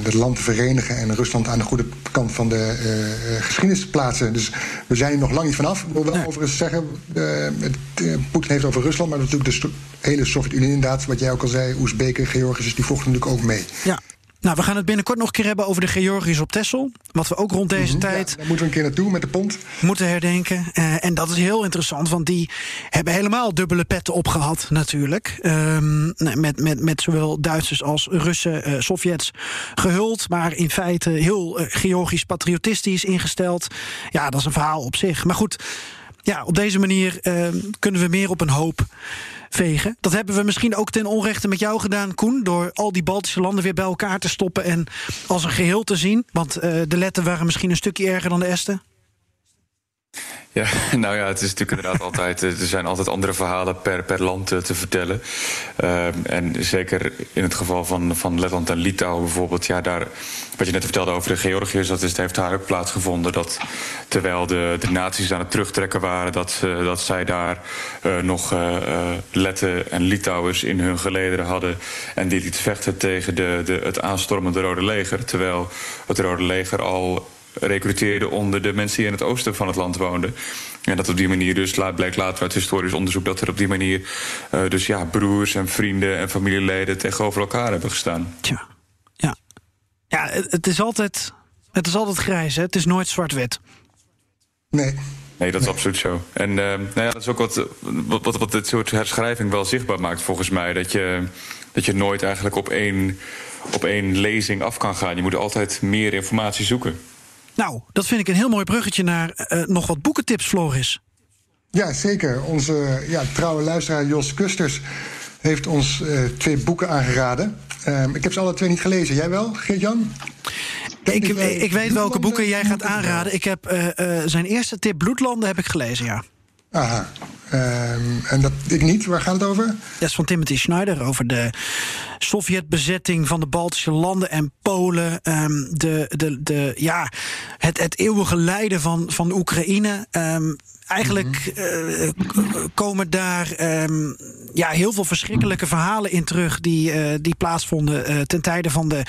het land te verenigen en Rusland aan de goede kant van de uh, geschiedenis te plaatsen. Dus we zijn er nog lang niet vanaf. Ik wil wel overigens zeggen, Poetin heeft over Rusland, maar natuurlijk de hele Sovjet-Unie inderdaad, wat jij ook al zei, Oezbeken, Georgiërs, die vochten natuurlijk ook mee. Ja. Nou, we gaan het binnenkort nog een keer hebben over de Georgiërs op Texel. Wat we ook rond deze mhm. tijd. daar moeten we een keer naartoe met de pont. Moeten herdenken. Uh, en dat is heel interessant, want die hebben helemaal dubbele petten opgehad, natuurlijk. Um, met, met, met zowel Duitsers als Russen, uh, Sovjets gehuld. Maar in feite heel uh, Georgisch patriotistisch ingesteld. Ja, dat is een verhaal op zich. Maar goed, ja, op deze manier ehm, kunnen we meer op een hoop vegen. Dat hebben we misschien ook ten onrechte met jou gedaan, Koen. Door al die Baltische landen weer bij elkaar te stoppen en als een geheel te zien. Want uh, de letten waren misschien een stukje erger dan de esten. Ja, nou ja, het is natuurlijk inderdaad altijd. Eh, er zijn altijd andere verhalen per, per land te, te vertellen. Uh, en zeker in het geval van, van Letland en Litouwen bijvoorbeeld. Ja, daar, wat je net vertelde over de Georgiërs, dat heeft daar ook plaatsgevonden. Dat terwijl de, de naties aan het terugtrekken waren, dat, dat zij daar uh, nog Letten en Litouwers in hun gelederen hadden. En die liet vechten tegen de, de, het aanstormende Rode Leger. Terwijl het Rode Leger al recruteerde onder de mensen die in het oosten van het land woonden. En dat op die manier dus, blijkt later uit historisch onderzoek... dat er op die manier uh, dus ja, broers en vrienden en familieleden tegenover elkaar hebben gestaan. Tja, ja. Ja, het is altijd, het is altijd grijs, hè? het is nooit zwart-wit. Nee. Nee, dat is absoluut zo. En uh, nou ja, dat is ook wat, wat, wat dit soort herschrijving wel zichtbaar maakt, volgens mij. Dat je, dat je nooit eigenlijk op één, op één lezing af kan gaan. Je moet altijd meer informatie zoeken. Nou, dat vind ik een heel mooi bruggetje naar uh, nog wat boekentips, Floris. Ja, zeker. Onze ja, trouwe luisteraar Jos Kusters heeft ons uh, twee boeken aangeraden. Uh, ik heb ze alle twee niet gelezen. Jij wel, Geert-Jan? Ik, ik, ik, weet welke boeken jij gaat aanraden. Ik heb uh, zijn eerste tip, Bloedlanden, heb ik gelezen, ja. Aha. Um, en dat ik niet. Waar gaat het over? Dat is van Timothy Schneider over de Sovjetbezetting van de Baltische landen en Polen. Um, de, de, de, ja, het, het eeuwige lijden van, van Oekraïne. Um, eigenlijk uh, komen daar um, ja, heel veel verschrikkelijke verhalen in terug die, uh, die plaatsvonden uh, ten tijde van de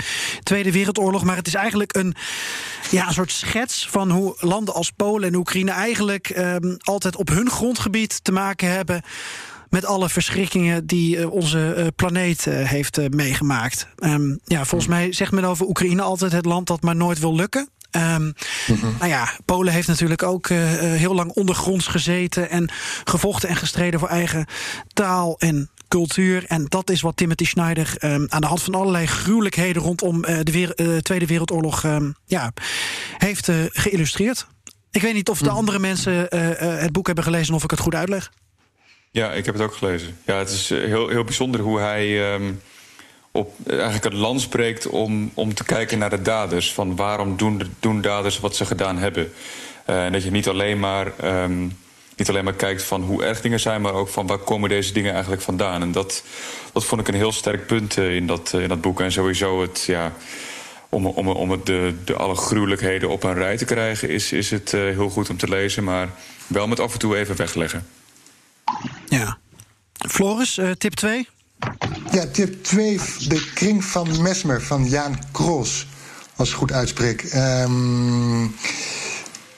Tweede Wereldoorlog. Maar het is eigenlijk een, ja, een soort schets van hoe landen als Polen en Oekraïne eigenlijk um, altijd op hun grondgebied te maken hebben met alle verschrikkingen die onze planeet heeft meegemaakt. Um, ja, volgens mij zegt men over Oekraïne altijd het land dat maar nooit wil lukken. Um, -hmm. Nou ja, Polen heeft natuurlijk ook uh, heel lang ondergronds gezeten en gevochten en gestreden voor eigen taal en cultuur. En dat is wat Timothy Schneider um, aan de hand van allerlei gruwelijkheden rondom uh, de weer, Tweede Wereldoorlog um, ja, heeft geïllustreerd. Ik weet niet of de andere mensen het boek hebben gelezen of ik het goed uitleg. Ja, ik heb het ook gelezen. Ja, het is heel, heel bijzonder hoe hij op eigenlijk het land spreekt om, om te kijken naar de daders. Van waarom doen, doen daders wat ze gedaan hebben. Uh, en dat je niet alleen maar. Um, niet alleen maar kijkt van hoe erg dingen zijn, maar ook van waar komen deze dingen eigenlijk vandaan. En dat, dat vond ik een heel sterk punt uh, in, dat, in dat boek. En sowieso het, ja, om, om, om het de, de alle gruwelijkheden op een rij te krijgen, is, is het heel goed om te lezen. Maar wel met af en toe even wegleggen. Ja. Floris, tip 2? Ja, tip 2, de kring van Mesmer van Jaan Kroos. Als ik goed uitspreek. Um,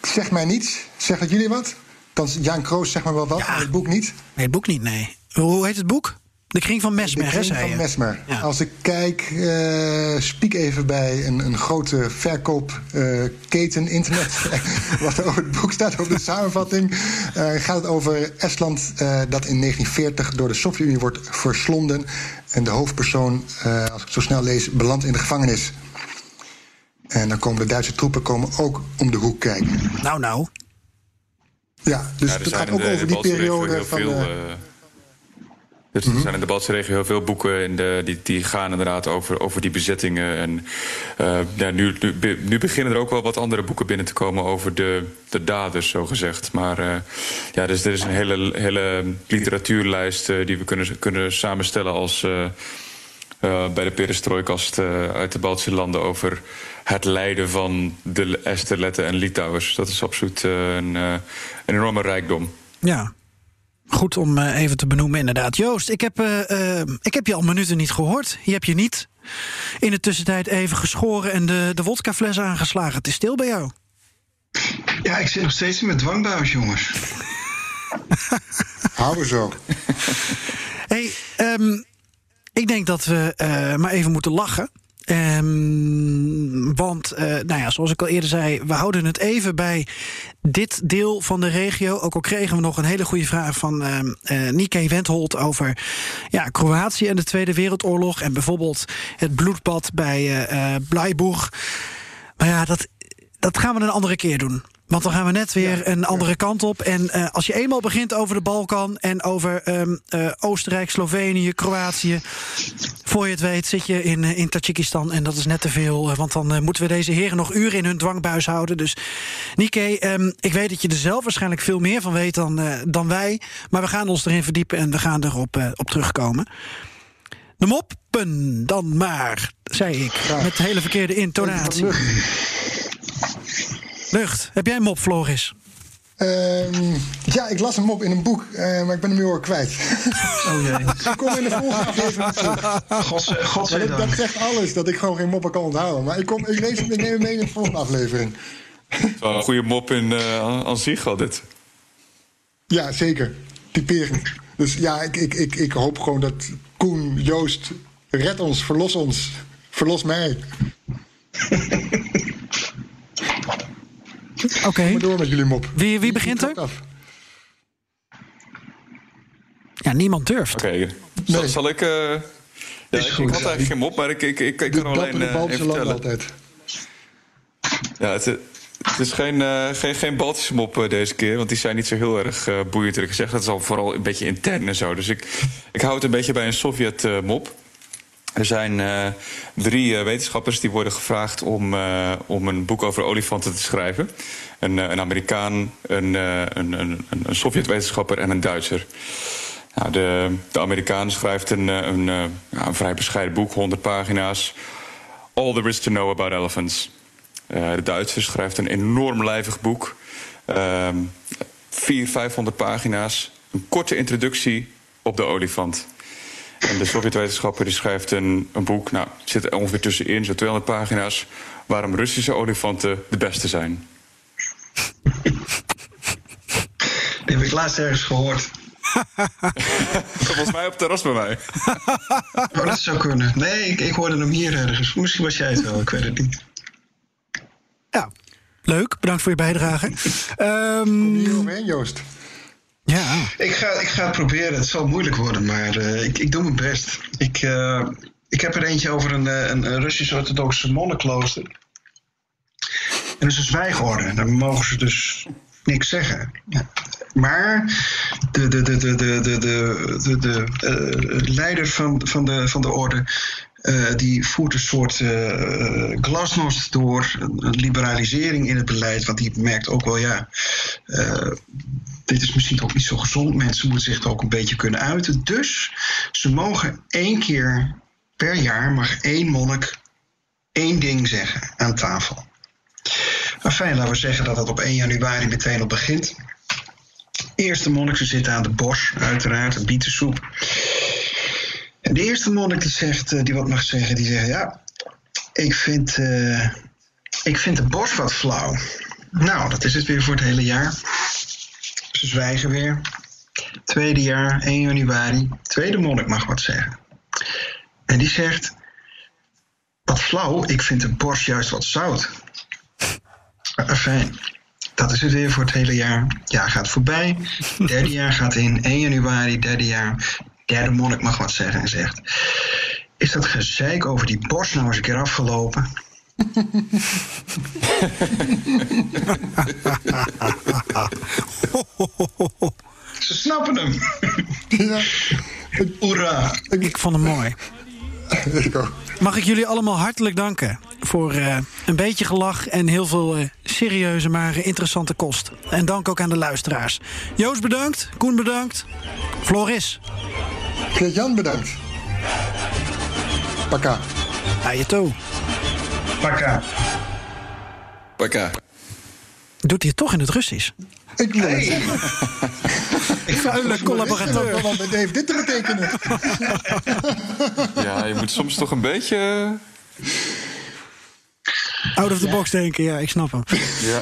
zeg mij niets. Zeg dat jullie wat? Dan Jaan Kroos zeg maar wel wat, ja. het boek niet. Nee, het boek niet, nee. Hoe heet het boek? De kring van Mesmer, De kring van Mesmer. Ja. Als ik kijk, uh, spiek even bij een, een grote verkoopketen uh, internet. wat over het boek staat, over de samenvatting. Uh, gaat het over Estland dat in 1940 door de Sovjet-Unie wordt verslonden. En de hoofdpersoon, als ik het zo snel lees, belandt in de gevangenis. En dan komen de Duitse troepen komen ook om de hoek kijken. Nou, nou. Ja, dus ja, het gaat ook over die periode van... Veel, dus er zijn in de Baltische regio heel veel boeken in de, die, die gaan inderdaad over, over die bezettingen. En uh, ja, nu, nu, nu, beginnen er ook wel wat andere boeken binnen te komen over de, de daders, zo gezegd. Maar uh, ja, dus er is een hele, hele literatuurlijst uh, die we kunnen, kunnen samenstellen als bij de perestrooikast uit de Baltische landen over het lijden van de Esther, en Litouwers. Dat is absoluut een, een enorme rijkdom. Ja, Goed om even te benoemen, inderdaad. Joost, ik heb, uh, ik heb je al minuten niet gehoord. Je hebt je niet in de tussentijd even geschoren en de, de wodkafles aangeslagen. Het is stil bij jou. Ja, ik zit nog steeds in mijn dwangbuis, jongens. Hou zo. hey, um, ik denk dat we uh, maar even moeten lachen. Um, want, uh, nou ja, zoals ik al eerder zei, we houden het even bij dit deel van de regio. Ook al kregen we nog een hele goede vraag van uh, uh, Nike Wendholt over ja, Kroatië en de Tweede Wereldoorlog. En bijvoorbeeld het bloedbad bij uh. Maar ja, dat, dat gaan we een andere keer doen. Want dan gaan we net weer een andere kant op. En uh, als je eenmaal begint over de Balkan en over um, uh, Oostenrijk, Slovenië, Kroatië. Voor je het weet zit je in, uh, in Tajikistan. En dat is net te veel. want dan moeten we deze heren nog uren in hun dwangbuis houden. Dus Nike, um, ik weet dat je er zelf waarschijnlijk veel meer van weet dan, dan wij. Maar we gaan ons erin verdiepen en we gaan erop op terugkomen. De moppen dan maar, zei ik. Met hele verkeerde intonatie. Lucht, heb jij een mop, Floris? Um, ja, ik las een mop in een boek, uh, maar ik ben hem heel erg kwijt. Oh jee. ik kom in de volgende aflevering terug. God, dat, dat zegt alles, dat ik gewoon geen moppen kan onthouden. Maar ik, kom, ik, lees, ik neem hem mee in de volgende aflevering. Wel een goede mop in uh, aan zich al dit. Ja, zeker. Typerend. Dus ja, ik, ik, ik, ik hoop gewoon dat Koen, Joost, red ons, verlos ons. Verlos mij. Oké. Okay. door met jullie mop. Wie, wie begint er? Af. Ja, niemand durft. Oké. Okay. Nee. Zal, ik... Uh, ja, ik, ik had eigenlijk geen mop, maar ik, ik, ik, ik kan alleen uh, even vertellen. Altijd. Ja, het, het is geen, uh, geen, geen Baltische mop uh, deze keer, want die zijn niet zo heel erg uh, boeiend. Ik gezegd, dat is al vooral een beetje intern en zo. Dus ik, ik hou het een beetje bij een Sovjet-mop. Er zijn uh, drie uh, wetenschappers die worden gevraagd om, uh, om een boek over olifanten te schrijven. Een, een Amerikaan, een, een, een, een Sovjet-wetenschapper en een Duitser. Nou, de, de Amerikaan schrijft een, een, een vrij bescheiden boek, 100 pagina's. All there is to know about elephants. de Duitser schrijft een enorm lijvig boek. 400, 500 pagina's. Een korte introductie op de olifant. En de Sovjet-wetenschapper die schrijft een, een boek, nou, het zit er ongeveer tussenin, zo'n 200 pagina's, waarom Russische olifanten de beste zijn. Die heb ik laatst ergens gehoord. Volgens mij op het terras bij mij. oh, dat zou kunnen. Nee, ik, ik hoorde hem hier ergens. Misschien was jij het wel, ik weet het niet. Ja, leuk. Bedankt voor je bijdrage. um, Kom hier omheen, Joost. Ja. Ik ga, ik ga het proberen. Het zal moeilijk worden, maar uh, ik, ik doe mijn best. Ik, uh, ik heb er eentje over een, eh, een, een Russisch-orthodoxe monnenklooster. En is een zwijgorde. Dan mogen ze dus niks zeggen. Maar de, de, de, de, de, de, de, de, de leider van, van, de, van de orde uh, die voert een soort uh, glasnost door, een liberalisering in het beleid. Want die merkt ook wel, ja, uh, dit is misschien ook niet zo gezond. Mensen moeten zich er ook een beetje kunnen uiten. Dus ze mogen één keer per jaar, mag één monnik één ding zeggen aan tafel. Maar fijn, laten we zeggen dat dat op 1 januari meteen al begint. Eerste monnik, ze zitten aan de bos, uiteraard, een bietensoep. De eerste monnik die zegt, eh, die wat mag zeggen, die zegt: Ja, ik vind, uh, ik vind de bos wat flauw. Nou, dat is het weer voor het hele jaar. Ze zwijgen weer. Tweede jaar, 1 januari. Tweede monnik mag wat zeggen. En die zegt: Wat flauw, ik vind de bos juist wat zout. Fijn. Dat is het weer voor het hele jaar. Ja, gaat voorbij. Derde jaar gaat in. 1 januari, derde jaar derde monnik mag wat zeggen en zegt: Is dat gezeik over die borst nou eens een keer afgelopen? Ze snappen hem. Ja. Hoera. Ik vond hem mooi. Mag ik jullie allemaal hartelijk danken voor uh, een beetje gelach en heel veel uh, serieuze maar interessante kost. En dank ook aan de luisteraars. Joost bedankt, Koen bedankt, Floris. Jan bedankt. Paka. Ayato. Paka. Paka. Doet hij het toch in het Russisch? Ik wil het zeggen. Vuile collaborateur. Wat wat heeft dit te betekenen? Ja, je moet soms toch een beetje... Out of the box denken, ja, ik snap hem. Ja.